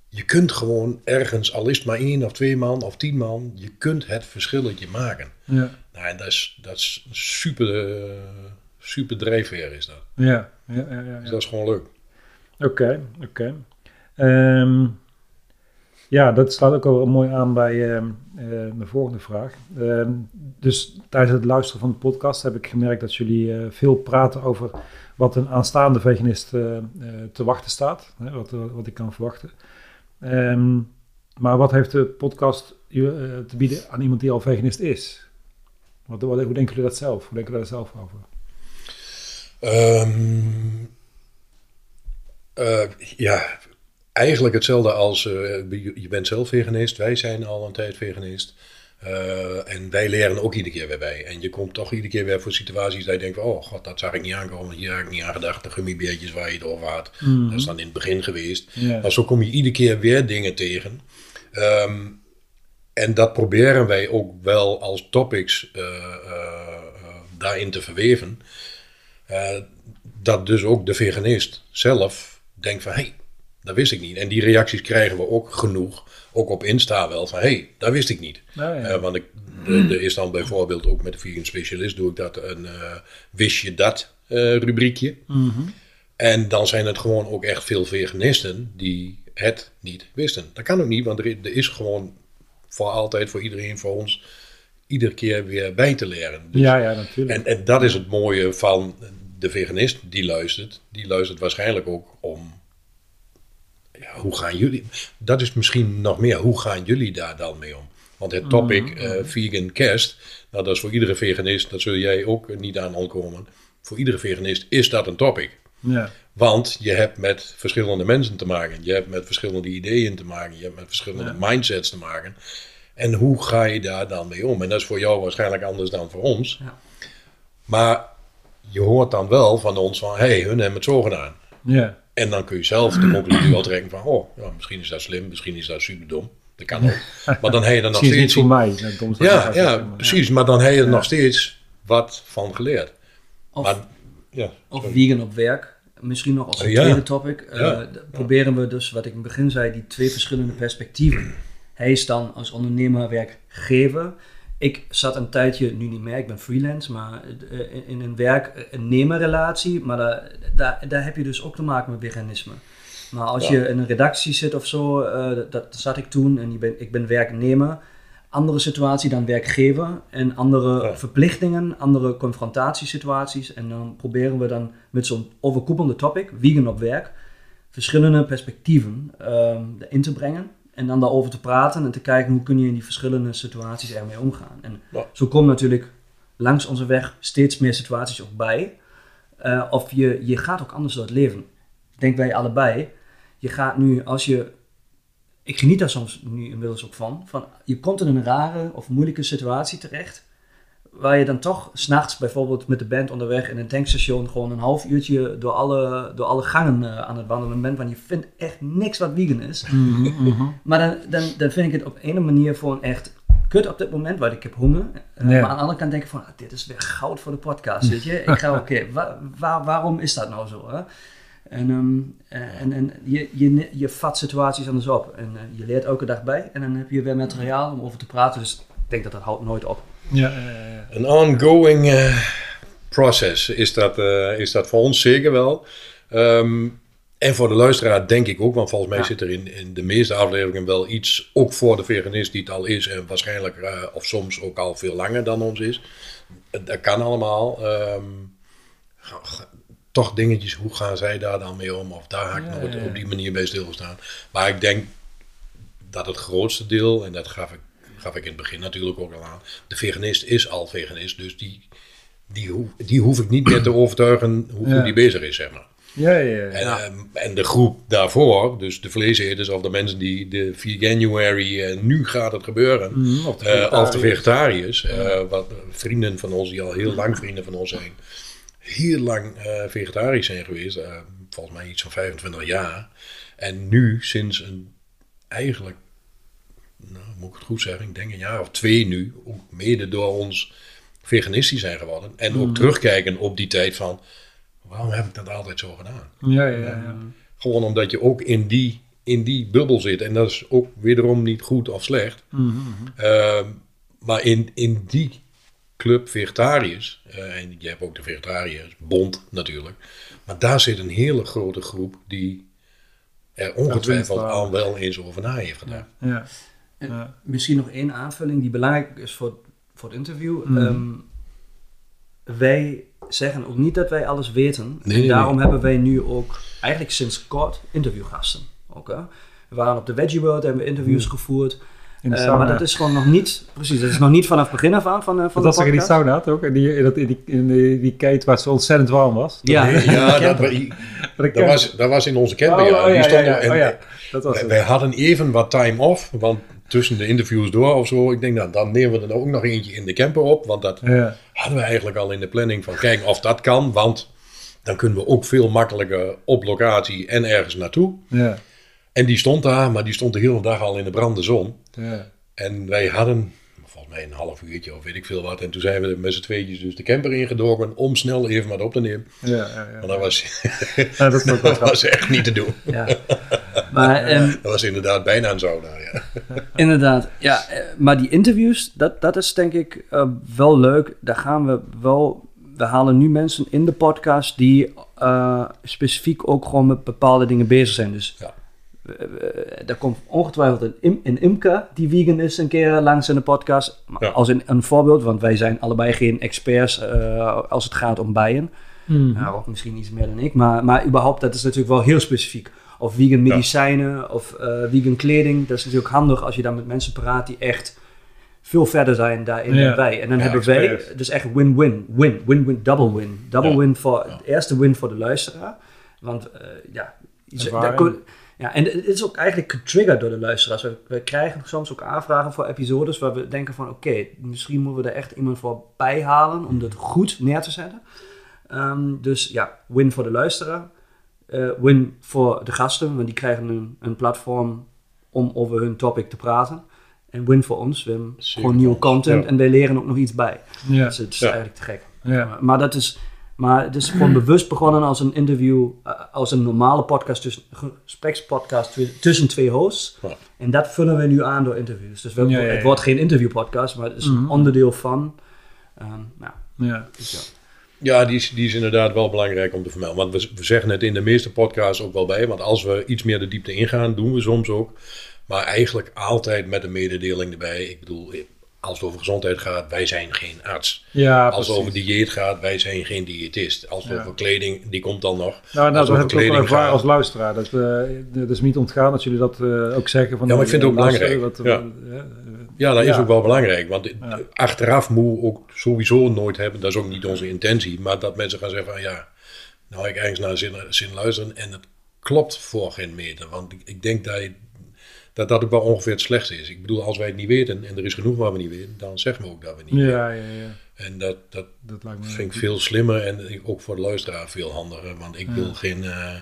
je kunt gewoon ergens, al is het maar één of twee man of tien man, je kunt het verschilletje maken. Ja, Nou, en dat is, dat is super, eh, super drijfveer is dat. ja, ja, ja. ja, Dus dat is gewoon leuk. Oké, oké. Ehm, ja, dat slaat ook wel mooi aan bij ehm, eh, mijn volgende vraag. Ehm, dus tijdens het luisteren van de podcast heb ik gemerkt dat jullie eh, veel praten over wat een aanstaande veganist eh, eh, te wachten staat. Hè, wat, eh, wat ik kan verwachten. Ehm, maar wat heeft de podcast eh, te bieden aan iemand die al veganist is? Hoe denken jullie dat zelf? Hoe denken jullie daar zelf over? Ehm, eh, ja, eigenlijk hetzelfde als eh, je bent zelf veganist, wij zijn al een tijd veganist. Eh, en wij leren ook iedere keer weer bij. En je komt toch iedere keer weer voor situaties dat je denkt: van, oh god, dat zag ik niet aankomen. Hier had ik niet aan gedacht. De gummibeertjes waar je over had. Mhm. Dat is dan in het begin geweest. Maar zo kom je iedere keer weer dingen tegen. Ehm, en dat proberen wij ook wel als topics eh, daarin te verweven. Dat dus ook de veganist zelf denkt van... hé, hey, dat wist ik niet. En die reacties krijgen we ook genoeg. Ook op Insta wel van... hé, hey, dat wist ik niet. Nou ja. Eh, want ik, er er is dan bijvoorbeeld ook met de vegan specialist... doe ik dat een eh, wist je dat eh, rubriekje. En dan zijn het gewoon ook echt veel veganisten die het niet wisten. Dat kan ook niet, want er, er is gewoon voor altijd, voor iedereen, voor ons, iedere keer weer bij te leren. Dus- ja, ja, natuurlijk. en, en dat is het mooie van de veganist die luistert. Die luistert waarschijnlijk ook om. Hoe gaan jullie. Dat is misschien nog meer. Hoe gaan jullie daar dan mee om? Want het topic eh, vegan kerst. Nou, dat is voor iedere veganist. Dat zul jij ook niet aan ontkomen. Voor iedere veganist is dat een topic. ja. Want je hebt met verschillende mensen te maken. Je hebt met verschillende ideeën te maken. Je hebt met verschillende mindsets te maken. En hoe ga je daar dan mee om? En dat is voor jou waarschijnlijk anders dan voor ons. Ja. Maar je hoort dan wel van ons van... hé, hey, hun hebben het zo gedaan. ja. En dan kun je zelf de conclusie wel trekken van... oh, ja, misschien is dat slim, misschien is dat superdom. Dat kan ook. Maar dan heb je er nog steeds... niet voor mij. Ja, ja, precies. Maar dan heb je er nog steeds wat van geleerd. Of, Maar, ja, of sorry. vegan op werk. Misschien nog als een Ja. tweede topic. Eh, Ja. Proberen we dus, wat ik in het begin zei, die twee verschillende perspectieven. Hij is dan als ondernemer werkgever. Ik zat een tijdje, nu niet meer, ik ben freelance, maar eh, in- een werk-nemerrelatie. Maar daar, daar, daar heb je dus ook te maken met veganisme. Maar als Ja. je in een redactie zit of zo, eh, dat, dat zat ik toen en ik ben, ik ben werknemer. Andere situatie dan werkgever en andere Ja. verplichtingen, andere confrontatiesituaties. En dan proberen we dan met zo'n overkoepelende topic, vegan op werk, verschillende perspectieven ehm in te brengen. En dan daarover te praten en te kijken hoe kun je in die verschillende situaties ermee omgaan. En Ja. zo komen natuurlijk langs onze weg steeds meer situaties ook bij. Eh, of je, je gaat ook anders door het leven. Ik denk wij allebei. Je gaat nu, als je... Ik geniet daar soms nu inmiddels ook van. van je komt in een rare of moeilijke situatie terecht. Waar je dan toch s'nachts bijvoorbeeld met de band onderweg in een tankstation gewoon een half uurtje door alle, door alle gangen eh, aan het wandelen bent. Want je vindt echt niks wat vegan is. Maar dan, dan, dan vind ik het op een manier gewoon echt kut op dit moment, want ik heb honger. Eh, Ja. Maar aan de andere kant denk ik van, ah, dit is weer goud voor de podcast, weet je. Ik ga, oké, wa- waar- waarom is dat nou zo, hè? En, ehm, eh, en, en je, je, je vat situaties anders op. En je leert elke dag bij. En dan heb je weer materiaal om over te praten. Dus ik denk dat dat houdt nooit op. Ja. Een ongoing eh, process is dat, eh, is dat voor ons zeker wel. Ehm, en voor de luisteraar denk ik ook, want volgens mij Ja. zit er in, in de meeste afleveringen wel iets, ook voor de veganist die het al is en waarschijnlijk eh, of soms ook al veel langer dan ons is. Dat kan allemaal. Ehm, toch dingetjes, hoe gaan zij daar dan mee om? Of daar ga ik Ja, nooit ja, ja. op die manier bij stilstaan. Maar ik denk dat het grootste deel, en dat gaf ik, gaf ik in het begin natuurlijk ook al aan, de veganist is al veganist, dus die, die, hoef, die hoef ik niet meer te overtuigen hoe goed die bezig is, zeg maar. Ja, ja, ja. En, ehm, en de groep daarvoor, dus de vleeseters of de mensen die de Veganuary, eh, nu gaat het gebeuren, Mhm, of de of de vegetariërs. eh, wat vrienden van ons die al heel lang vrienden van ons zijn, heel lang vegetarisch zijn geweest, volgens mij iets van 25 jaar. En nu sinds een eigenlijk, nou moet ik het goed zeggen, ik denk een jaar of twee nu, ook mede door ons veganistisch zijn geworden. En ook terugkijken op die tijd van, waarom heb ik dat altijd zo gedaan? Ja, ja, ja. Gewoon omdat je ook in die, in die bubbel zit. En dat is ook wederom niet goed of slecht. Ehm, maar in, in die club vegetariërs, eh, en je hebt ook de vegetariërsbond natuurlijk. Maar daar zit een hele grote groep die er ongetwijfeld al wel eens over na heeft gedaan. ja. En Ja. Misschien nog één aanvulling die belangrijk is voor, voor het interview. Mhm. Ehm, wij zeggen ook niet dat wij alles weten. Nee, en nee, daarom nee. hebben wij nu ook eigenlijk sinds kort interviewgasten. Ook, hè? We waren op de Veggie World, hebben we interviews Mhm. gevoerd. In de Eh, maar dat is gewoon nog niet, precies, dat is nog niet vanaf het begin af aan van, eh, van dat ik in die sauna had ook. In die, in die, in die, die kate waar het zo ontzettend warm was. Ja, Ja, dat, Dat dat, was, dat was in onze camper. Oh, ja. oh, Die ja, stonden- ja, ja. en- Oh, ja. Dat was wij, het. wij hadden even wat time off, want tussen de interviews door of zo, ik denk nou, dan nemen we er ook nog eentje in de camper op, want dat Ja. hadden we eigenlijk al in de planning van kijken of dat kan, want dan kunnen we ook veel makkelijker op locatie en ergens naartoe. Ja. En die stond daar, maar die stond de hele dag al in de brande zon. Ja. En wij hadden, volgens mij een half uurtje of weet ik veel wat. En toen zijn we met z'n tweetjes dus de camper ingedoken om snel even wat op te nemen. Ja, ja, ja. Want dat was, dat dat was echt niet te doen. Maar ehm, Dat was inderdaad bijna een sauna, ja. inderdaad, ja, eh, maar die interviews, dat, dat is denk ik eh, wel leuk. Daar gaan we wel, we halen nu mensen in de podcast die eh, specifiek ook gewoon met bepaalde dingen bezig zijn. Dus Ja. daar komt ongetwijfeld een, im, een imker die vegan is een keer langs in de podcast. Ja. Als een, een voorbeeld, want wij zijn allebei geen experts eh, als het gaat om bijen. Hmm. Ja, Rob misschien iets meer dan ik, maar, maar überhaupt, dat is natuurlijk wel heel specifiek. Of vegan medicijnen of eh, vegan kleding. Dat is natuurlijk handig als je dan met mensen praat die echt veel verder zijn daarin Ja. dan wij. En dan Ja, hebben wij dus echt win-win. Win, win-win, double win. Double Ja. win voor, Ja. de eerste win voor de luisteraar. Want eh, ja, daar ja, en het is ook eigenlijk getriggerd door de luisteraars. We, we krijgen soms ook aanvragen voor episodes waar we denken van... oké, misschien moeten we er echt iemand voor bijhalen om dat goed neer te zetten. Ehm, dus ja, win voor de luisteraar. Eh, win voor de gasten, want die krijgen een, een platform om over hun topic te praten. En win voor ons, we hebben Zeker gewoon nieuwe content ja. en wij leren ook nog iets bij. Ja. Dus het is Ja. eigenlijk te gek. Ja. Maar, maar dat is, maar het is gewoon bewust begonnen als een interview, eh, als een normale podcast, tussen, gesprekspodcast tu- tussen twee hosts. Ja. En dat vullen we nu aan door interviews. Dus we, Ja, ja, ja. het wordt geen interviewpodcast, maar het is Mhm. een onderdeel van. Ehm, nou, Ja. dus ja. Die is, die is inderdaad wel belangrijk om te vermelden. Want we, we zeggen het in de meeste podcasts ook wel bij. Want als we iets meer de diepte ingaan, doen we soms ook. Maar eigenlijk altijd met een mededeling erbij. Ik bedoel, als het over gezondheid gaat, wij zijn geen arts. Ja, Als het over dieet gaat, wij zijn geen diëtist. Als het Ja. over kleding, die komt dan nog. Nou, nou Als dat heb ik ook ervaren als luisteraar. Dat, eh dat is niet ontgaan dat jullie dat eh, ook zeggen. Van, Ja, maar ik vind het ook eh, belangrijk. Wat, Ja. eh, Ja, dat is ook wel belangrijk. Want achteraf moet ook sowieso nooit hebben. Dat is ook niet onze intentie. Maar dat mensen gaan zeggen van ja, nou ik ergens naar zin, zin luisteren. En het klopt voor geen meter. Want ik, ik denk dat, je- dat dat ook wel ongeveer het slechtste is. Ik bedoel, als wij het niet weten en er is genoeg wat we niet weten, dan zeggen we ook dat we niet weten. ja, ja, ja. En dat, dat Dat lijkt me vind ik veel slimmer en ook voor de luisteraar veel handiger. Want ik wil geen, eh,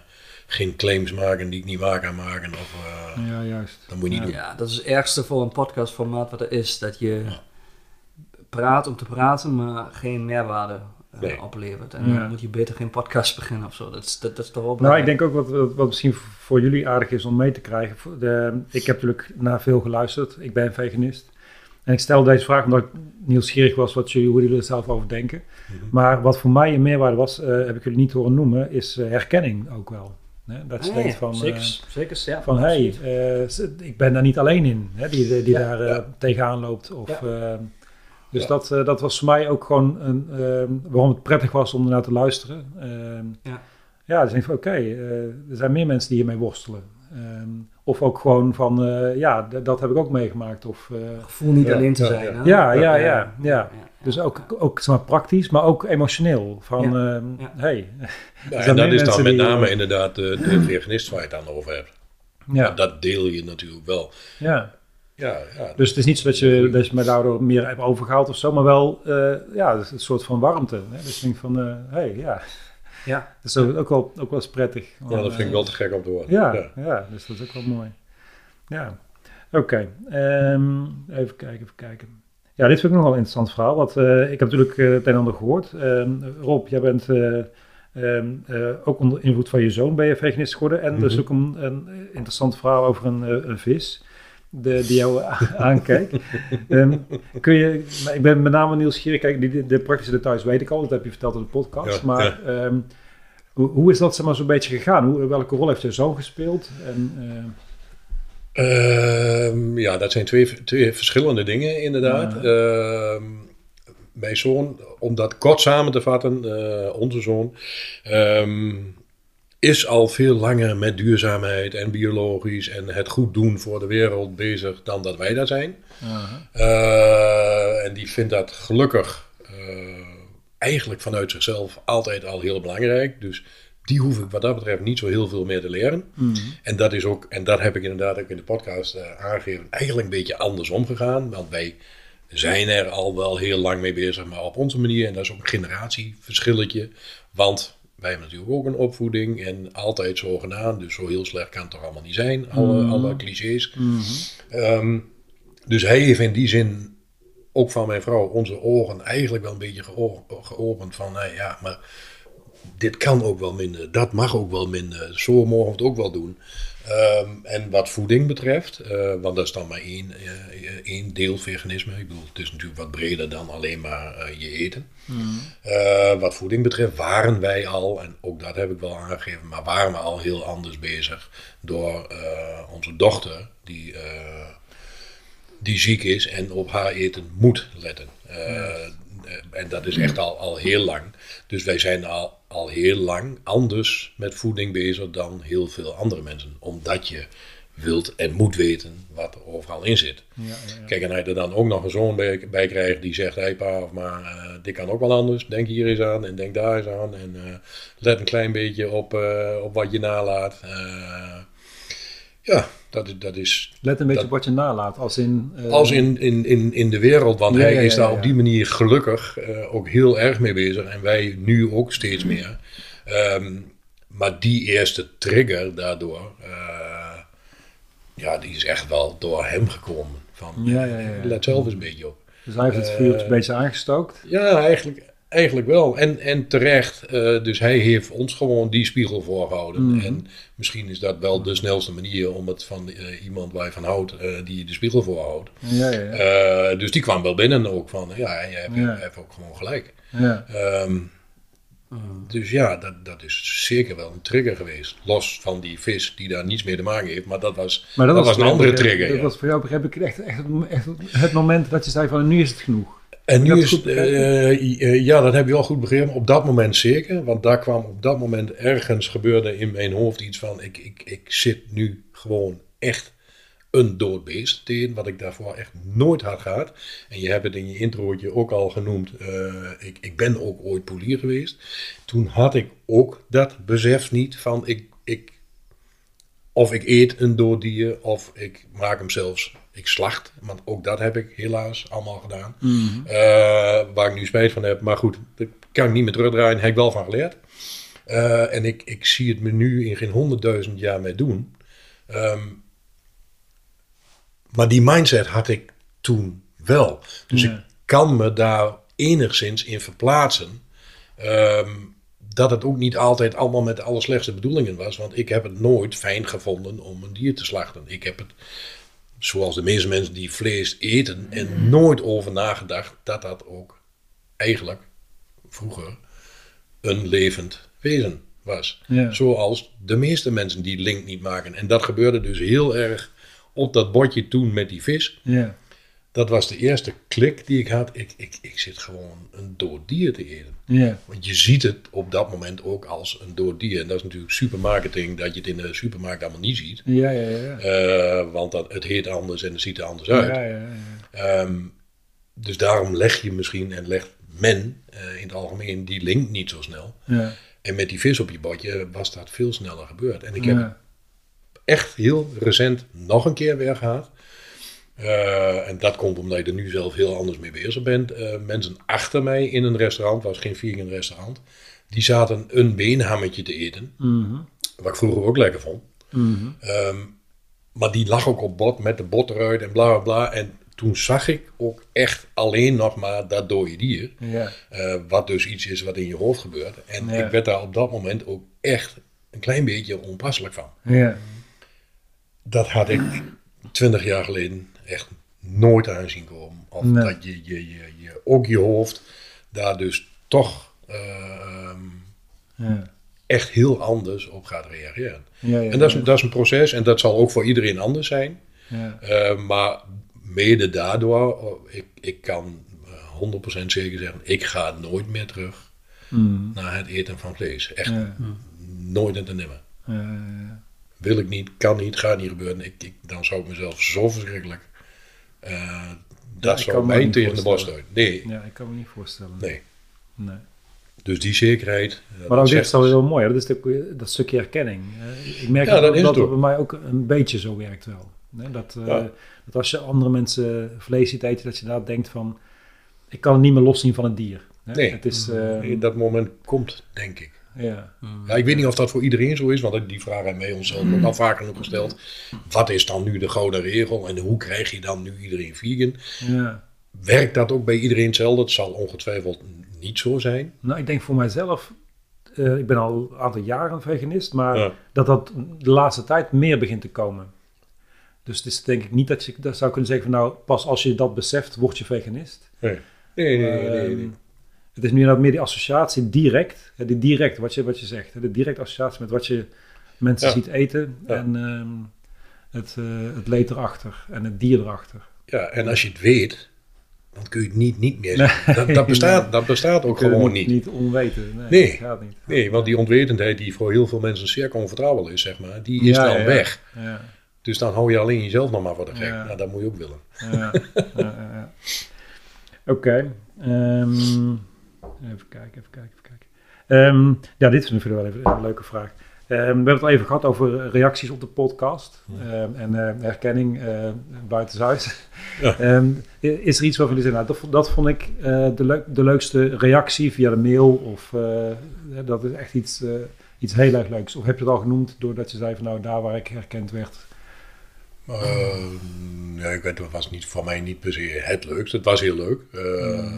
geen claims maken die ik niet waar kan maken. Of, eh, Ja, juist. Dat moet je niet doen. ja, dat is het ergste voor een podcastformaat wat er is. Dat je praat om te praten, maar geen meerwaarde Nee. oplevert. En Ja. dan moet je beter geen podcast beginnen of zo. Dat is, dat, dat is toch wel Nou, ik denk ook wat, wat, misschien voor jullie aardig is om mee te krijgen. Voor De, ik heb natuurlijk naar veel geluisterd. Ik ben veganist. En ik stel deze vraag omdat ik nieuwsgierig was wat jullie, hoe jullie er zelf over denken. Mhm. Maar wat voor mij een meerwaarde was, eh, heb ik jullie niet horen noemen, is eh, herkenning ook wel. Hè? Dat je Ah, ja, denkt van, eh, zeker, zeker, ja. van hey, eh, ik ben daar niet alleen in, hè, die, die, Ja, daar eh, tegenaan loopt. Of, Ja. Dus Ja. dat, eh, dat was voor mij ook gewoon een, eh, waarom het prettig was om ernaar te luisteren. Ehm, Ja. ja, dus ik van oké, eh, er zijn meer mensen die hiermee worstelen. Ehm, of ook gewoon van, eh, ja, dat heb ik ook meegemaakt. Of, eh, gevoel niet Ja, alleen te ja, zijn. ja. ja, ja, ja, ja. Dus ook, ook zeg maar, praktisch, maar ook emotioneel. Van, ehm, hey, en dat is dan met name inderdaad de, de veganist waar je het dan over hebt. ja, dat deel je natuurlijk wel. ja. Ja, ja. Dus het is niet zo dat je, dat je me daardoor meer hebt overgehaald of zo, maar wel eh, ja, een soort van warmte. Hè? Dus ik denk van, hé, hey, ja, Ja. dat is ook, ook, wel, ook wel eens prettig. ja, dat vind ik wel te gek om te horen. Ja, ja. dus dat is ook wel mooi. Ja, oké. ehm, even kijken, even kijken. Ja, dit vind ik nog wel een interessant verhaal. Want eh, ik heb natuurlijk eh, het een en ander gehoord. Ehm, Rob, jij bent eh, ehm, eh, ook onder invloed van je zoon ben je veganist geworden. En er is Mhm. ook een, een interessant verhaal over een, eh, een vis de, die jou aankijkt. Ehm, kun je, ik ben met name nieuwsgierig. Kijk, die, de, praktische details weet ik al. Dat heb je verteld in de podcast. Ja, maar ehm, hoe, hoe is dat zeg maar, zo'n beetje gegaan? Hoe, welke rol heeft je zoon gespeeld? En, eh, Ehm, ja, dat zijn twee, twee verschillende dingen inderdaad. Mijn zoon, om dat kort samen te vatten, eh, onze zoon, is al veel langer met duurzaamheid en biologisch en het goed doen voor de wereld bezig dan dat wij daar zijn. Eh, en die vindt dat gelukkig eh, eigenlijk vanuit zichzelf altijd al heel belangrijk. Dus die hoef ik wat dat betreft niet zo heel veel meer te leren. En dat is ook, en dat heb ik inderdaad ook in de podcast eh, aangegeven, eigenlijk een beetje andersom gegaan. Want wij zijn er al wel heel lang mee bezig, maar op onze manier. En dat is ook een generatieverschilletje. Want wij hebben natuurlijk ook een opvoeding en altijd zo gedaan. Dus zo heel slecht kan het toch allemaal niet zijn, alle, alle clichés. Ehm, dus hij heeft in die zin ook van mijn vrouw, onze ogen eigenlijk wel een beetje geo- geopend van, nou ja, maar dit kan ook wel minder, dat mag ook wel minder, zo mogen we het ook wel doen. Ehm, en wat voeding betreft, eh, want dat is dan maar één, eh, één deel veganisme. Ik bedoel, het is natuurlijk wat breder dan alleen maar je eten. Eh, wat voeding betreft waren wij al, en ook dat heb ik wel aangegeven, maar waren we al heel anders bezig door onze dochter, die, die ziek is en op haar eten moet letten. En dat is echt al, al heel lang. Dus wij zijn al, al heel lang anders met voeding bezig dan heel veel andere mensen. Omdat je wilt en moet weten wat er overal in zit. Kijk, en je er dan ook nog een zoon bij, bij krijgt die zegt: Hé hey pa, of maar eh, dit kan ook wel anders. Denk hier eens aan en denk daar eens aan. En eh, let een klein beetje op, eh, op wat je nalaat. Eh, ja, dat, dat is Let een beetje Dat- op wat je nalaat. Als in... eh, als in, in, in, in de wereld, want Ja, hij ja, is daar op die manier gelukkig eh, ook heel erg mee bezig. En wij nu ook steeds meer. Ehm, maar die eerste trigger daardoor, eh, ja, die is echt wel door hem gekomen. Van, Ja, ja, ja, ja. let zelf eens een beetje op. Dus hij heeft het vuurtje een beetje aangestookt. Ja, eigenlijk, eigenlijk wel. En, en terecht. eh, dus hij heeft ons gewoon die spiegel voorgehouden. Mhm. En misschien is dat wel de snelste manier om het van eh, iemand waar je van houdt, eh, die je de spiegel voorhoudt. Ja, ja, ja. Eh, dus die kwam wel binnen ook van, ja, je hebt, Ja. je hebt ook gewoon gelijk. ja. Ehm, Dus ja, dat, dat is zeker wel een trigger geweest. Los van die vis die daar niets mee te maken heeft. Maar dat was, Maar dat was een andere trigger. Dat ja. was voor jou, begreep ik, echt, echt het moment dat je zei van nu is het genoeg. En nu is het eh, eh, ja, dat heb je wel goed begrepen. Op dat moment zeker. Want daar kwam op dat moment ergens gebeurde in mijn hoofd iets van: ik, ik, ik zit nu gewoon echt een dood beest tegen, wat ik daarvoor echt nooit had gehad. En je hebt het in je introotje ook al genoemd. eh, ik, ik ben ook ooit polier geweest. Toen had ik ook dat besef niet van ik, ik of ik eet een dood dier, of ik maak hem zelfs, ik slacht. Want ook dat heb ik helaas allemaal gedaan. Eh, waar ik nu spijt van heb. Maar goed, dat kan ik niet meer terugdraaien. Heb ik wel van geleerd. Eh, en ik, ik zie het me nu in geen honderdduizend jaar mee doen. Ehm, maar die mindset had ik toen wel. Dus Ja. ik kan me daar enigszins in verplaatsen. Ehm, dat het ook niet altijd allemaal met de allerslechtste bedoelingen was. Want ik heb het nooit fijn gevonden om een dier te slachten. Ik heb het, zoals de meeste mensen die vlees eten, en nooit over nagedacht dat dat ook eigenlijk vroeger een levend wezen was. Ja. Zoals de meeste mensen die link niet maken. En dat gebeurde dus heel erg op dat bordje toen met die vis. Ja. Dat was de eerste klik die ik had. Ik, ik, ik zit gewoon een dood dier te eten. Ja. Want je ziet het op dat moment ook als een dood dier. En dat is natuurlijk supermarketing, dat je het in de supermarkt allemaal niet ziet. Ja, ja, ja. Eh, want dat, het heet anders en het ziet er anders uit. Ja, ja, ja. Ehm, dus daarom leg je misschien en legt men eh, in het algemeen die link niet zo snel. Ja. En met die vis op je bordje was dat veel sneller gebeurd. En ik heb echt heel recent nog een keer weer gehad. Eh, en dat komt omdat je er nu zelf heel anders mee bezig bent. Eh, mensen achter mij in een restaurant, was geen vegan restaurant, die zaten een beenhammetje te eten. Mhm. Wat ik vroeger ook lekker vond. Mhm. Ehm, maar die lag ook op bord met de bot eruit en bla bla bla. En toen zag ik ook echt alleen nog maar dat dode dier. Ja. Eh, wat dus iets is wat in je hoofd gebeurt. En Ja. ik werd daar op dat moment ook echt een klein beetje onpasselijk van. Ja. Dat had ik twintig jaar geleden echt nooit aan zien komen. Of Nee. dat je, je, je, je ook je hoofd daar dus toch eh, ehm, Ja. echt heel anders op gaat reageren. Ja, ja, En dat is, dat is een proces en dat zal ook voor iedereen anders zijn. Ja. Eh, maar mede daardoor, oh, ik, ik kan eh, 100% zeker zeggen, ik ga nooit meer terug Mhm. naar het eten van vlees. Echt nooit en te nimmer. Ja, Wil ik niet, kan niet, gaat niet gebeuren. Ik, ik, dan zou ik mezelf zo verschrikkelijk. Eh, dat ik zou mij niet tegen de borst uit. Nee, ja, ik kan me niet voorstellen. nee. Nee. Dus die zekerheid. eh, Maar ook dit zegt- is wel heel mooi. hè. Dat is de, dat stukje herkenning. Eh, Ik merk Ja, dat, dat dat het bij mij ook een beetje zo werkt wel. Hè, Dat, eh, Ja. dat als je andere mensen vlees ziet eten, dat je daar denkt van... Ik kan het niet meer loszien van het dier. Hè. Nee. Het is... eh, Nee, dat moment komt, denk ik. Ja. Ja, ik weet niet of dat voor iedereen zo is, want die vraag hebben wij onszelf ook al vaker genoeg gesteld. Wat is dan nu de gouden regel en hoe krijg je dan nu iedereen vegan? Ja. werkt dat ook bij iedereen hetzelfde? Het zal ongetwijfeld niet zo zijn. Nou, ik denk voor mijzelf, eh, ik ben al een aantal jaren veganist, maar Ja. dat dat de laatste tijd meer begint te komen. Dus het is denk ik niet dat je dat zou kunnen zeggen van nou, pas als je dat beseft, word je veganist. Nee, nee, nee. nee, nee. Ehm, Het is nu inderdaad meer die associatie direct, die direct, wat je, wat je zegt, de directe associatie met wat je mensen Ja. ziet eten Ja. en ehm, het, eh, het leed erachter en het dier erachter. Ja, en als je het weet, dan kun je het niet, niet meer Nee. Dat, dat, bestaat, dat bestaat ook gewoon niet, niet. niet onweten. Nee, Nee. dat gaat niet. Nee, want die onwetendheid die voor heel veel mensen zeer comfortabel is, zeg maar, die is Ja, dan weg. Ja, Dus dan hou je alleen jezelf nog maar voor de gek. Nou, dat moet je ook willen. ja, ja, ja, ja. Oké. ehm, even kijken, even kijken, even kijken. Ehm, ja, dit is natuurlijk wel even een leuke vraag. Ehm, we hebben het al even gehad over reacties op de podcast ehm, en herkenning eh buitenshuis. Ja. Is er iets waarvan jullie zeggen, nou, dat, vond- dat vond ik eh, de, leuk, de leukste reactie via de mail of eh, dat is echt iets, iets heel erg leuks? Of heb je het al genoemd doordat je zei van nou, daar waar ik herkend werd? Nee, ik weet, het was niet, voor mij niet per se het leukste. Het was heel leuk. eh,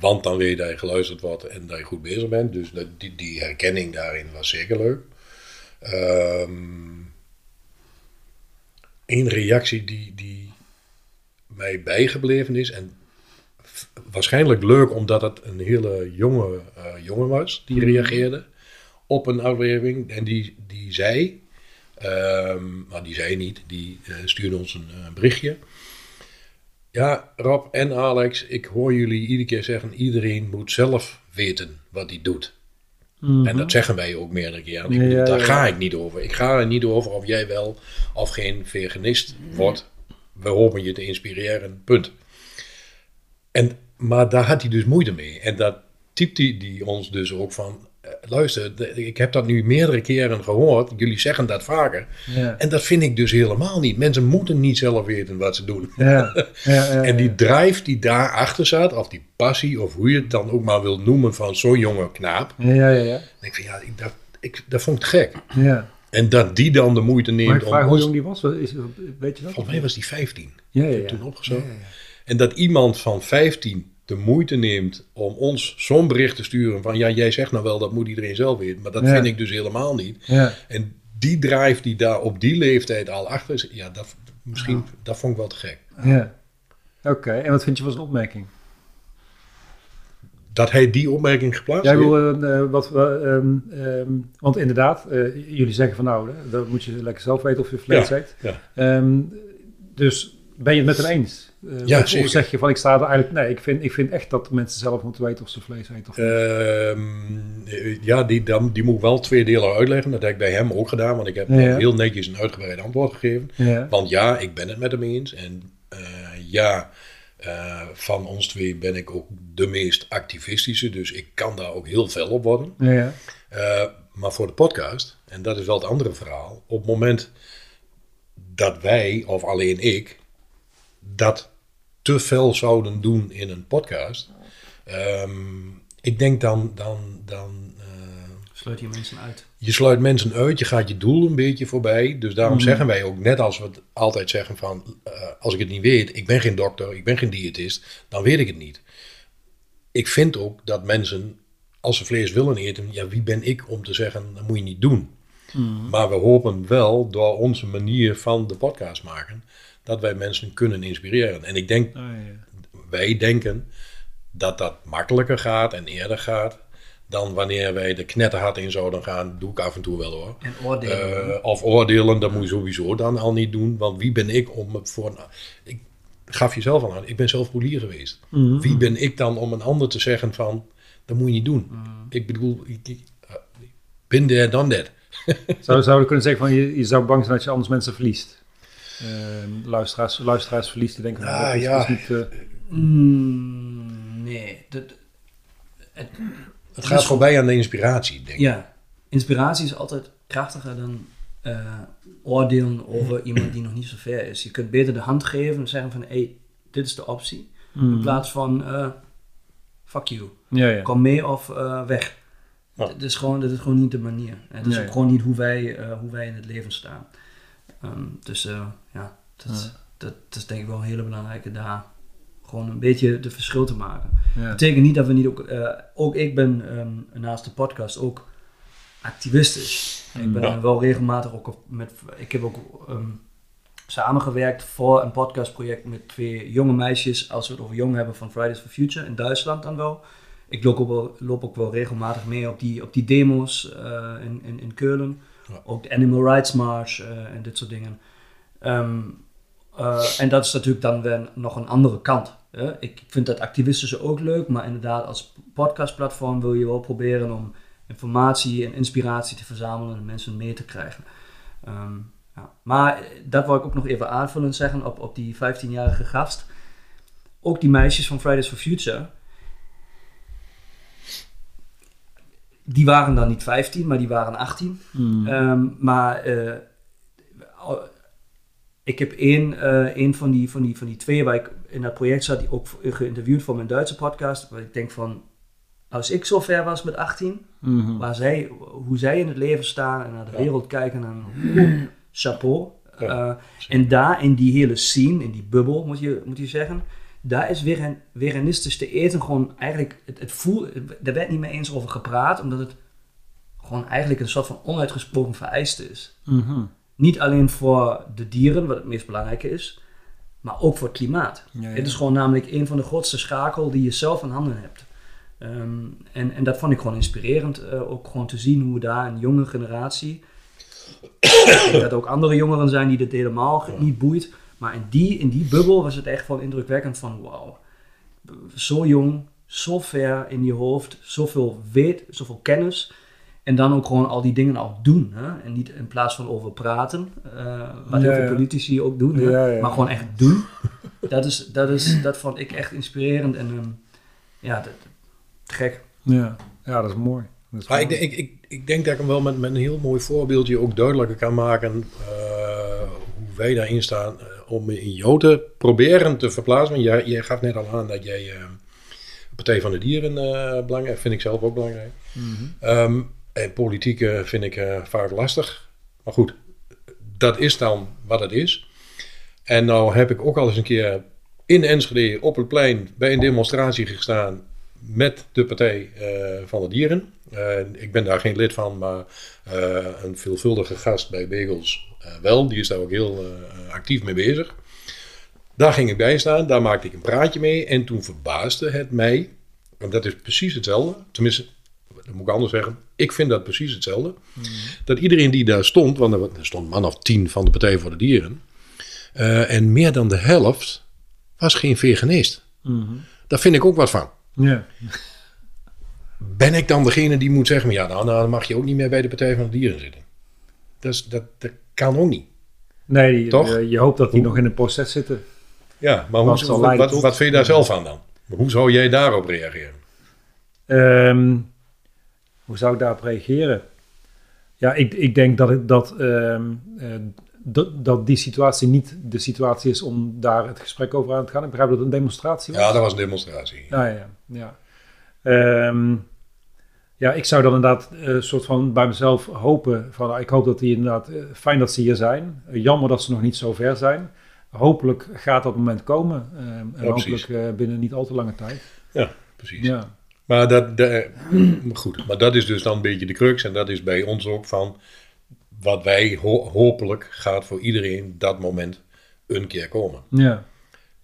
Want dan weet je dat je geluisterd wordt en dat je goed bezig bent. Dus dat, die, die herkenning daarin was zeker leuk. Ehm een reactie die, die mij bijgebleven is. En waarschijnlijk leuk omdat het een hele jonge eh, jongen was die reageerde op een aflevering. En die, die zei, ehm, maar die zei niet, die eh, stuurde ons een berichtje. Ja, Rob en Alex, ik hoor jullie iedere keer zeggen: iedereen moet zelf weten wat hij doet. En dat zeggen wij ook meerdere keren. Ik, Mhm. Ja, daar ja, ga ik niet over. Ik ga er niet over of jij wel of geen veganist wordt. We hopen je te inspireren, punt. En, maar daar had hij dus moeite mee. En dat typt hij die ons dus ook van... luister, ik heb dat nu meerdere keren gehoord. Jullie zeggen dat vaker. Ja. En dat vind ik dus helemaal niet. Mensen moeten niet zelf weten wat ze doen. Ja, ja, ja, En die drive die daarachter zat, of die passie, of hoe je het dan ook maar wil noemen van zo'n jonge knaap. Ja, ja, ja, denk ik van ja, ik, dat, ik, dat vond ik gek. ja. En dat die dan de moeite Maar neemt ik vraag om hoe jong die was. Is, weet je dat? Volgens mij was die 15. ja, ja, toen opgezocht. Ja, ja, ja. En dat iemand van 15 de moeite neemt om ons zo'n bericht te sturen van ja, jij zegt nou wel dat moet iedereen zelf weten, maar dat Ja. vind ik dus helemaal niet. Ja. En die drive die daar op die leeftijd al achter is, ja, dat, misschien, dat vond ik wel te gek. Ja. Oké, en wat vind je van zijn opmerking? Dat hij die opmerking geplaatst Jij wil, eh, eh, wat, ehm, ehm, want inderdaad, eh, jullie zeggen van nou, dat moet je lekker zelf weten of je Ja, ja. Ehm, dus ben je het met hem eens? Eh, Ja, of, zeg je van ik sta er eigenlijk, nee, ik vind, ik vind echt dat mensen zelf moeten weten of ze vlees eten of niet. Eh, ja, die, dan, die moet ik wel twee delen uitleggen. Dat heb ik bij hem ook gedaan, want ik heb Ja, heel netjes een uitgebreid antwoord gegeven. ja. Want ja, ik ben het met hem eens. En eh, ja, van ons twee ben ik ook de meest activistische. Dus ik kan daar ook heel fel op worden. Ja, maar voor de podcast, en dat is wel het andere verhaal. Op het moment dat wij, of alleen ik, dat te fel zouden doen in een podcast. ehm, ik denk dan, dan, dan eh, Sluit je mensen uit. je sluit mensen uit, je gaat je doel een beetje voorbij. Dus daarom Mhm. zeggen wij ook, net als we het altijd zeggen van... eh, als ik het niet weet, ik ben geen dokter, ik ben geen diëtist, dan weet ik het niet. Ik vind ook dat mensen, als ze vlees willen eten... ja, wie ben ik om te zeggen, dat moet je niet doen. Mhm. Maar we hopen wel, door onze manier van de podcast maken... dat wij mensen kunnen inspireren. En ik denk, Oh, ja, wij denken dat dat makkelijker gaat en eerder gaat... dan wanneer wij de knetterhard in zouden gaan. Doe ik af en toe wel hoor. En oordelen. Eh, of oordelen, dat moet je sowieso dan al niet doen. Want wie ben ik om het voor... Ik gaf jezelf al aan, ik ben zelf polier geweest. Mhm. Wie ben ik dan om een ander te zeggen van... dat moet je niet doen. Ik bedoel, ik, ik, uh, bin there, done that. Zou, zouden we kunnen zeggen van je, je zou bang zijn dat je anders mensen verliest? Ehm, luisteraars, luisteraars verliest die denken van Ah, dat is, ja. is niet... eh, Mm, nee. Dat, het, Het gaat voorbij aan de inspiratie, denk ik. ja, inspiratie is altijd krachtiger dan eh, oordelen over iemand die nog niet zo ver is. Je kunt beter de hand geven en zeggen van, hé, hey, dit is de optie. In plaats van, eh, fuck you. ja, ja. Kom mee of eh, weg. Dat, is gewoon, dat is gewoon niet de manier. Het is Nee. ook gewoon niet hoe wij, eh, hoe wij in het leven staan. Ehm, dus eh, ja, dat, dat, dat is denk ik wel een hele belangrijke daar gewoon een beetje de verschil te maken. Ja. Dat betekent niet dat we niet ook... eh, ook ik ben ehm, naast de podcast ook activistisch. Ik ben Ja. wel regelmatig ook op- met... Ik heb ook ehm, samengewerkt voor een podcastproject met twee jonge meisjes... als we het over jong hebben van Fridays for Future in Duitsland dan wel. Ik loop ook wel, loop ook wel regelmatig mee op die, op die demos eh, in, in, in Keulen. Ook de Animal Rights March eh, en dit soort dingen. Ehm, eh, en dat is natuurlijk dan weer nog een andere kant. Hè? Ik vind dat activistische ook leuk, maar inderdaad als podcastplatform wil je wel proberen om informatie en inspiratie te verzamelen en mensen mee te krijgen. Ehm, ja. Maar dat wil ik ook nog even aanvullend zeggen op, op die 15-jarige gast. Ook die meisjes van Fridays for Future, die waren dan niet 15, maar die waren 18. Mm. Ehm, maar eh, ik heb één, eh, één van, die, van, die, van die twee waar ik in dat project zat, die ook geïnterviewd voor mijn Duitse podcast. Waar ik denk van, als ik zo ver was met 18, Mhm. waar zij, hoe zij in het leven staan en naar de Ja. wereld kijken, oeh, chapeau. Ja. Eh, en daar in die hele scene, in die bubbel moet je, moet je zeggen, daar is vegan, veganistisch te eten gewoon eigenlijk, het, het voel, daar werd niet meer eens over gepraat, omdat het gewoon eigenlijk een soort van onuitgesproken vereiste is. Mhm. Niet alleen voor de dieren, wat het meest belangrijke is, maar ook voor het klimaat. Ja, ja. Het is gewoon namelijk een van de grootste schakel die je zelf in handen hebt. Ehm, en, en dat vond ik gewoon inspirerend, eh, ook gewoon te zien hoe daar een jonge generatie, dat ook andere jongeren zijn die dit helemaal niet boeit, maar in die, in die bubbel was het echt wel indrukwekkend van wauw, zo jong, zo ver in je hoofd, zoveel weet, zoveel kennis. En dan ook gewoon al die dingen ook doen. Hè? En niet in plaats van over praten, eh, wat heel Ja, veel ja. politici ook doen. hè? Ja, ja. Maar gewoon echt doen. Dat, is, dat, is, dat vond ik echt inspirerend. En ehm, ja, dat, gek. Ja. ja, dat is mooi. Dat is Maar ik, ik, ik, ik denk dat ik hem wel met, met een heel mooi voorbeeldje ook duidelijker kan maken eh, hoe wij daarin staan. Om in te proberen te verplaatsen. Want jij, jij gaf net al aan dat jij eh, Partij van de Dieren eh belangrijk vind ik zelf ook belangrijk. Mhm. Ehm, en politiek eh, vind ik eh, vaak lastig. Maar goed, dat is dan wat het is. En nou heb ik ook al eens een keer in Enschede op het plein bij een demonstratie gestaan met de Partij van de Dieren. Ik ben daar geen lid van, maar eh, een veelvuldige gast bij Begels eh, wel. Die is daar ook heel eh, actief mee bezig. Daar ging ik bij staan, daar maakte ik een praatje mee. En toen verbaasde het mij, want dat is precies hetzelfde. Tenminste, dat moet ik anders zeggen. Ik vind dat precies hetzelfde. Dat iedereen die daar stond, want er stond een man of tien van de Partij voor de Dieren. en meer dan de helft was geen veganist. Mhm. Daar vind ik ook wat van. Ja. Ben ik dan degene die moet zeggen, ja, nou, nou dan mag je ook niet meer bij de Partij van de Dieren zitten. Dat, dat, dat kan ook niet. Nee, Toch? Je, je hoopt dat die nog in een proces zitten. Ja, maar Wat hoe, wat, wat, tot- wat vind je daar zelf van dan? Hoe zou jij daarop reageren? Ehm, hoe zou ik daarop reageren? Ja, ik, ik denk dat, ehm, eh, dat, dat die situatie niet de situatie is om daar het gesprek over aan te gaan. Ik begrijp dat het een demonstratie was. Ja, dat was een demonstratie. Ja, ja, ja. Ehm, ja, ik zou dan inderdaad eh, een soort van bij mezelf hopen van, ah, ik hoop dat die inderdaad, eh, fijn dat ze hier zijn. Eh, jammer dat ze nog niet zo ver zijn. Hopelijk gaat dat moment komen. Ehm, en Ja, precies. hopelijk eh, binnen niet al te lange tijd. Ja, precies. Ja, Maar dat, de- goed, maar dat is dus dan een beetje de crux. En dat is bij ons ook van wat wij ho- hopelijk gaat voor iedereen dat moment een keer komen. ja,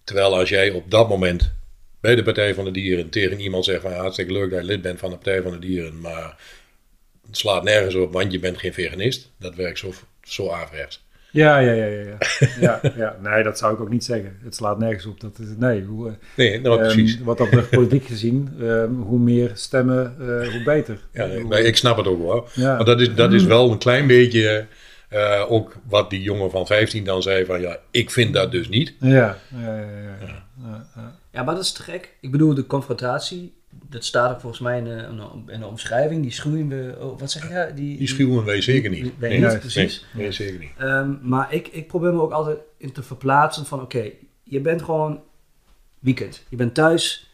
Terwijl als jij op dat moment bij de Partij van de Dieren tegen iemand zegt van ja, hartstikke leuk dat je lid bent van de Partij van de Dieren, maar het slaat nergens op, want je bent geen veganist. Dat werkt zo, zo averechts. ja, ja, ja, ja, ja. ja. Nee, dat zou ik ook niet zeggen. Het slaat nergens op. Dat is, nee, hoe, eh, Nee, nou precies. wat dat betreft politiek gezien, ehm, hoe meer stemmen, eh, hoe beter. Ja, Hoe- ik snap het ook wel. Ja. Maar dat is, dat is wel een klein beetje eh, ook wat die jongen van 15 dan zei van ja, ik vind dat dus niet. Ja, ja, ja, ja, ja. ja, ja. Maar dat is te gek. Ik bedoel, de confrontatie, dat staat ook volgens mij in de, in de- in de omschrijving. Die schuwen we, oh, wat zeg je? Die, Die schuwen wij zeker niet. Nee, Nee, niet, nee, precies. nee, zeker niet. Ehm, maar ik, ik probeer me ook altijd in te verplaatsen van oké, je bent gewoon weekend. Je bent thuis.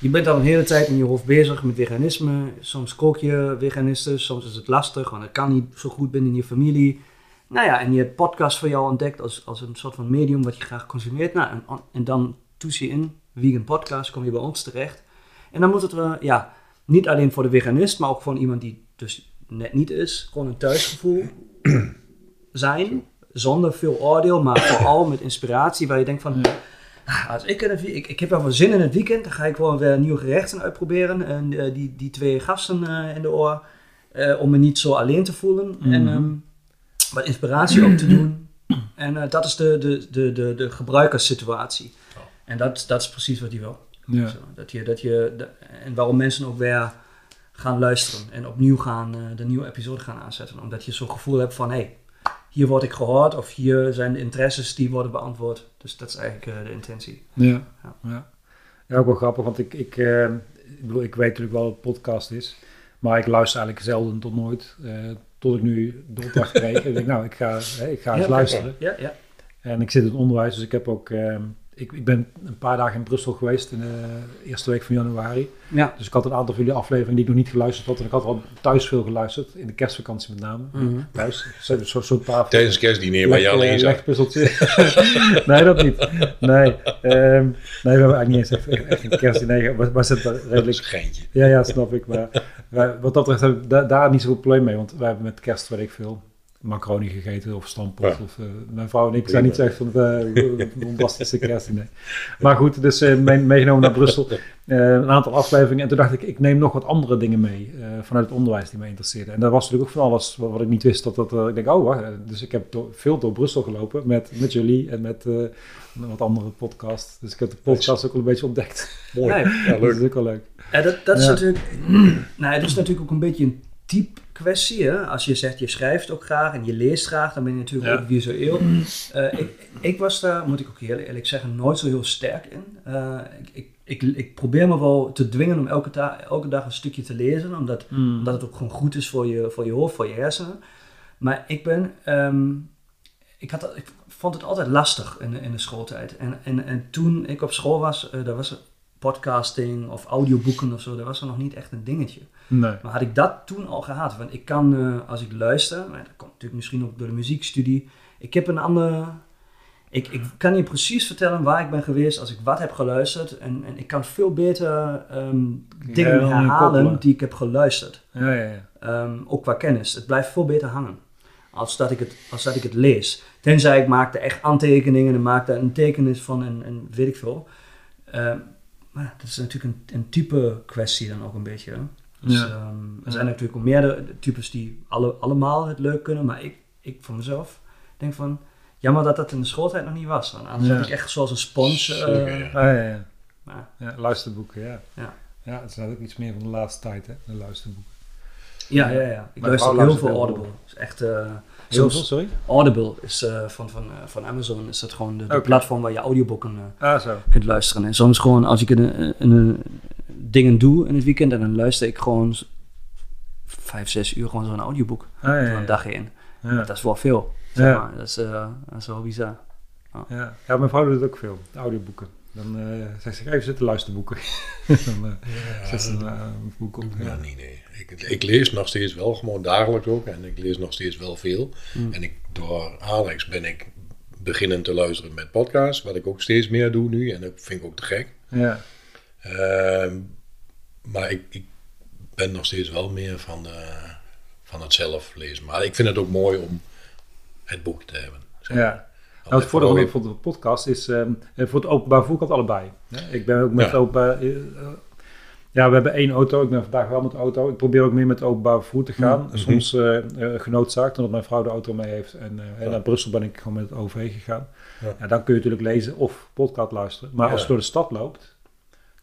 Je bent al een hele tijd in je hoofd bezig met veganisme. Soms kook je veganisten, soms is het lastig, want het kan niet zo goed binnen je familie. Nou ja, en je hebt podcast voor jou ontdekt als, als een soort van medium wat je graag consumeert. Nou, en, en dan toets je in, vegan podcast, kom je bij ons terecht. En dan moet het, uh, ja, niet alleen voor de veganist, maar ook voor iemand die dus net niet is, gewoon een thuisgevoel zijn, zonder veel oordeel, maar vooral met inspiratie, waar je denkt van, ah, als ik, een, ik, ik heb wel zin in het weekend, dan ga ik gewoon weer nieuwe gerechten uitproberen en uh, die, die twee gasten uh, in de oor, om me niet zo alleen te voelen en um, wat inspiratie op te doen. En dat is de, de, de, de, de gebruikerssituatie. En dat, dat is precies wat hij wil. Ja. Zo, dat je, dat je, de, en waarom mensen ook weer gaan luisteren en opnieuw gaan uh, de nieuwe episode gaan aanzetten. Omdat je zo'n gevoel hebt van, hé, hey, hier word ik gehoord of hier zijn de interesses die worden beantwoord. Dus dat is eigenlijk uh, de intentie. Ja, ja. ja. ja ook wel grappig, want ik, ik, uh, ik bedoel, ik weet natuurlijk wel wat podcast is, maar ik luister eigenlijk zelden tot nooit. tot ik nu de opdracht kreeg. ik denk, nou, ik ga, ik ga eens ja, luisteren. Ja, ja. En ik zit in het onderwijs, dus ik heb ook ik, ik, ben een paar dagen in Brussel geweest in de eerste week van januari. Ja. Dus ik had een aantal van jullie afleveringen die ik nog niet geluisterd had. En ik had al thuis veel geluisterd, in de kerstvakantie met name. Mm -hmm. Thuis, zo'n zo, zo tafel. Tijdens het kerstdiner waar alleen zat. Legpuzzeltje. nee, dat niet. Nee, um, nee we hebben eigenlijk niet eens echt, echt een kerstdiner. Maar, maar zit redelijk... een geintje. Ja, ja, snap ik. Maar, wat dat betreft hebben we da daar niet zoveel probleem mee. Want wij hebben met kerst, weet ik veel macaroni gegeten of stamppot. Ja. Of, uh, mijn vrouw en ik zijn niet echt van het uh, bombastische kerstdiner. Maar goed, dus uh, mee, meegenomen naar Brussel. een aantal afleveringen. En toen dacht ik, ik neem nog wat andere dingen mee vanuit het onderwijs die mij interesseerden. En dat was natuurlijk ook van alles wat, wat ik niet wist. Dat, dat, ik denk, oh, wacht. Dus ik heb door, veel door Brussel gelopen met, met jullie en met wat andere podcasts. Dus ik heb de podcast ook al een beetje ontdekt. Mooi. Nee. Ja, leuk. Dat is ook wel leuk. Ja, dat, dat is Ja. natuurlijk... nou, het is natuurlijk ook een beetje een type kwestie. Hè? Als je zegt, je schrijft ook graag en je leest graag, dan ben je natuurlijk Ja. ook visueel. Eh, ik, ik was daar, moet ik ook heel eerlijk zeggen, nooit zo heel sterk in. Eh, ik, ik, ik, probeer me wel te dwingen om elke, elke dag een stukje te lezen, omdat, Mm. omdat het ook gewoon goed is voor je, voor je hoofd, voor je hersenen. Maar ik ben... ehm, ik, had, ik vond het altijd lastig in, de- in de schooltijd. En, en, en toen ik op school was, eh daar was podcasting of audioboeken of zo, dat was er nog niet echt een dingetje. Nee. Maar had ik dat toen al gehad? Want ik kan, eh, als ik luister, maar dat komt natuurlijk misschien ook door de muziekstudie. Ik heb een andere. Ik, ik kan je precies vertellen waar ik ben geweest als ik wat heb geluisterd. En, en ik kan veel beter ehm, dingen Ja, herhalen die ik heb geluisterd. Ja, ja, ja. Ehm, ook qua kennis. Het blijft veel beter hangen. Als dat ik het, als dat ik het lees. Tenzij ik maakte echt aantekeningen en maakte een tekenis van en, en weet ik veel. Ehm, maar dat is natuurlijk een, een type kwestie dan ook een beetje. hè. Dus, Ja. ehm, er zijn natuurlijk ook meerdere types die alle, allemaal het leuk kunnen. Maar ik, ik voor mezelf denk van... Jammer dat dat in de schooltijd nog niet was. Want anders Ja. heb ik echt zoals een spons... eh. Ah, ja, ja. maar- ja. Luisterboeken, ja. Ja. Ja, het is ook iets meer van de laatste tijd, hè, de luisterboeken. ja, ja, ja. Ik luister heel veel Audible. is echt... eh, Heel zelfs- veel, sorry? Audible is eh, van, van, eh, van Amazon. Is dat gewoon de, platform waar je audioboeken eh, Ah, zo. kunt luisteren. En soms gewoon als ik een, een, een- dingen doe in het weekend... en dan luister ik gewoon vijf, zes uur gewoon zo'n audioboek. Ah, ja, Door ja. een dag in. Ja. Dat is wel veel. Zeg Ja. maar. dat, is, eh, dat is wel bizar. Ja. ja, mijn vrouw doet ook veel, de audioboeken. Dan eh zegt ze, even zitten luisterboeken. dan eh zet ze een boek op. Ja, Ja. nee, nee. Ik, ik lees nog steeds wel, gewoon dagelijks ook. En ik lees nog steeds wel veel. Mm. En ik, door Alex ben ik beginnen te luisteren met podcasts. Wat ik ook steeds meer doe nu. En dat vind ik ook te gek. Ja. Maar ik, ik ben nog steeds wel meer van, eh, van het zelf lezen. Maar ik vind het ook mooi om het boek te hebben. zeg ja. Nou, het voordeel van de podcast is, ehm, eh, voor het openbaar vervoer kan allebei. Ik ben ook met Ja. openbaar... eh, ja, we hebben één auto. Ik ben vandaag wel met de auto. Ik probeer ook meer met openbaar vervoer te gaan. Mhm. Soms eh, genoodzaakt, omdat mijn vrouw de auto mee heeft. En, Ja. naar Brussel ben ik gewoon met het OV gegaan. Ja. Ja. dan kun je natuurlijk lezen of podcast luisteren. Maar Ja. als je door de stad loopt,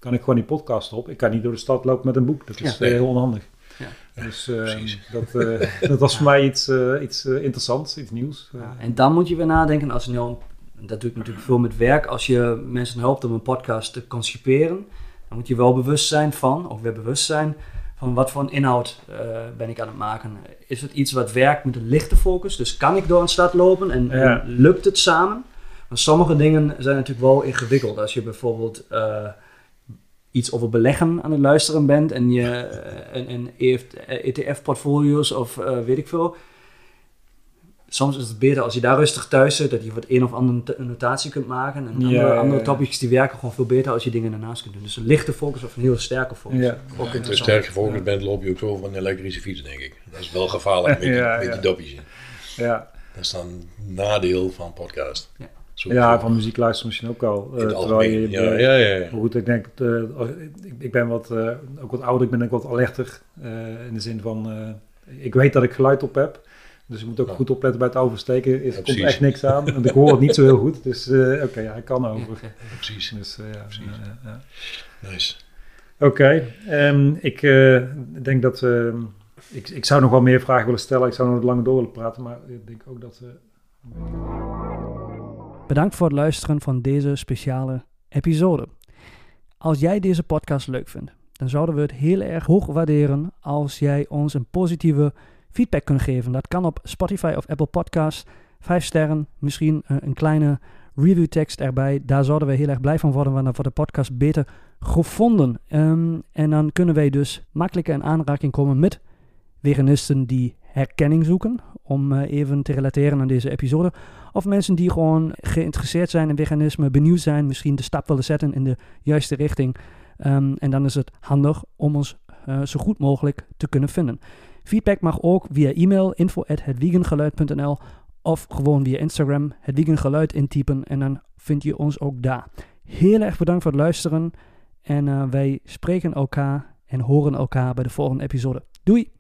kan ik gewoon die podcast op. Ik kan niet door de stad lopen met een boek. Dat is Ja. eh, heel onhandig. Ja. Dus eh, precies. dat, eh, dat was voor mij iets, eh, iets interessants, iets nieuws. Ja, en dan moet je weer nadenken, als je nou, dat doe ik natuurlijk veel met werk, als je mensen helpt om een podcast te conciperen, dan moet je wel bewust zijn van, of weer bewust zijn van wat voor een inhoud ben ik aan het maken. Is het iets wat werkt met een lichte focus? Dus kan ik door een stad lopen en, lukt het samen? Maar sommige dingen zijn natuurlijk wel ingewikkeld. Als je bijvoorbeeld iets over beleggen aan het luisteren bent en je eh, en, en ETF-portfolio's of eh, weet ik veel. soms is het beter als je daar rustig thuis zit, dat je wat een of andere notatie kunt maken. En Ja, andere, ja, andere ja. topics die werken gewoon veel beter als je dingen daarnaast kunt doen. Dus een lichte focus of een heel sterke focus. Ja. Ook Als je interessant. sterk gefocust bent, loop je ook zo van een elektrische fiets, denk ik. Dat is wel gevaarlijk met, die- Ja, met ja. die dopjes. Ja, Dat is dan een nadeel van podcast. Ja. Zo- ja van muziek luisteren misschien ook al. het eh, terwijl je. Ja, ja, ja. goed, ik denk, eh, ik, ik ben wat, eh, ook wat ouder, ik ben ook wat alerter. in de zin van, ik weet dat ik geluid op heb. Dus ik moet ook Ja. goed opletten bij het oversteken. Ja, er komt echt niks aan. Want ik hoor het niet zo heel goed. Dus oké, ja, ik kan over. Precies. Dus, ja, Precies. Nice. Oké, ehm, ik denk dat... ehm, ik, ik zou nog wel meer vragen willen stellen. Ik zou nog wat langer door willen praten. Maar ik denk ook dat... we Bedankt voor het luisteren van deze speciale episode. Als jij deze podcast leuk vindt, dan zouden we het heel erg hoog waarderen als jij ons een positieve feedback kunt geven. Dat kan op Spotify of Apple Podcasts. Vijf sterren, misschien een kleine reviewtekst erbij. Daar zouden we heel erg blij van worden, want dan wordt de podcast beter gevonden. Ehm, en dan kunnen wij dus makkelijker in aanraking komen met veganisten die herkenning zoeken. Om eh, even te relateren aan deze episode. Of mensen die gewoon geïnteresseerd zijn in veganisme, benieuwd zijn, misschien de stap willen zetten in de juiste richting. Ehm, en dan is het handig om ons eh, zo goed mogelijk te kunnen vinden. Feedback mag ook via e-mail info@hetwegengeluid.nl of gewoon via Instagram het Wegengeluid intypen en dan vind je ons ook daar. Heel erg bedankt voor het luisteren en eh, wij spreken elkaar en horen elkaar bij de volgende episode. Doei!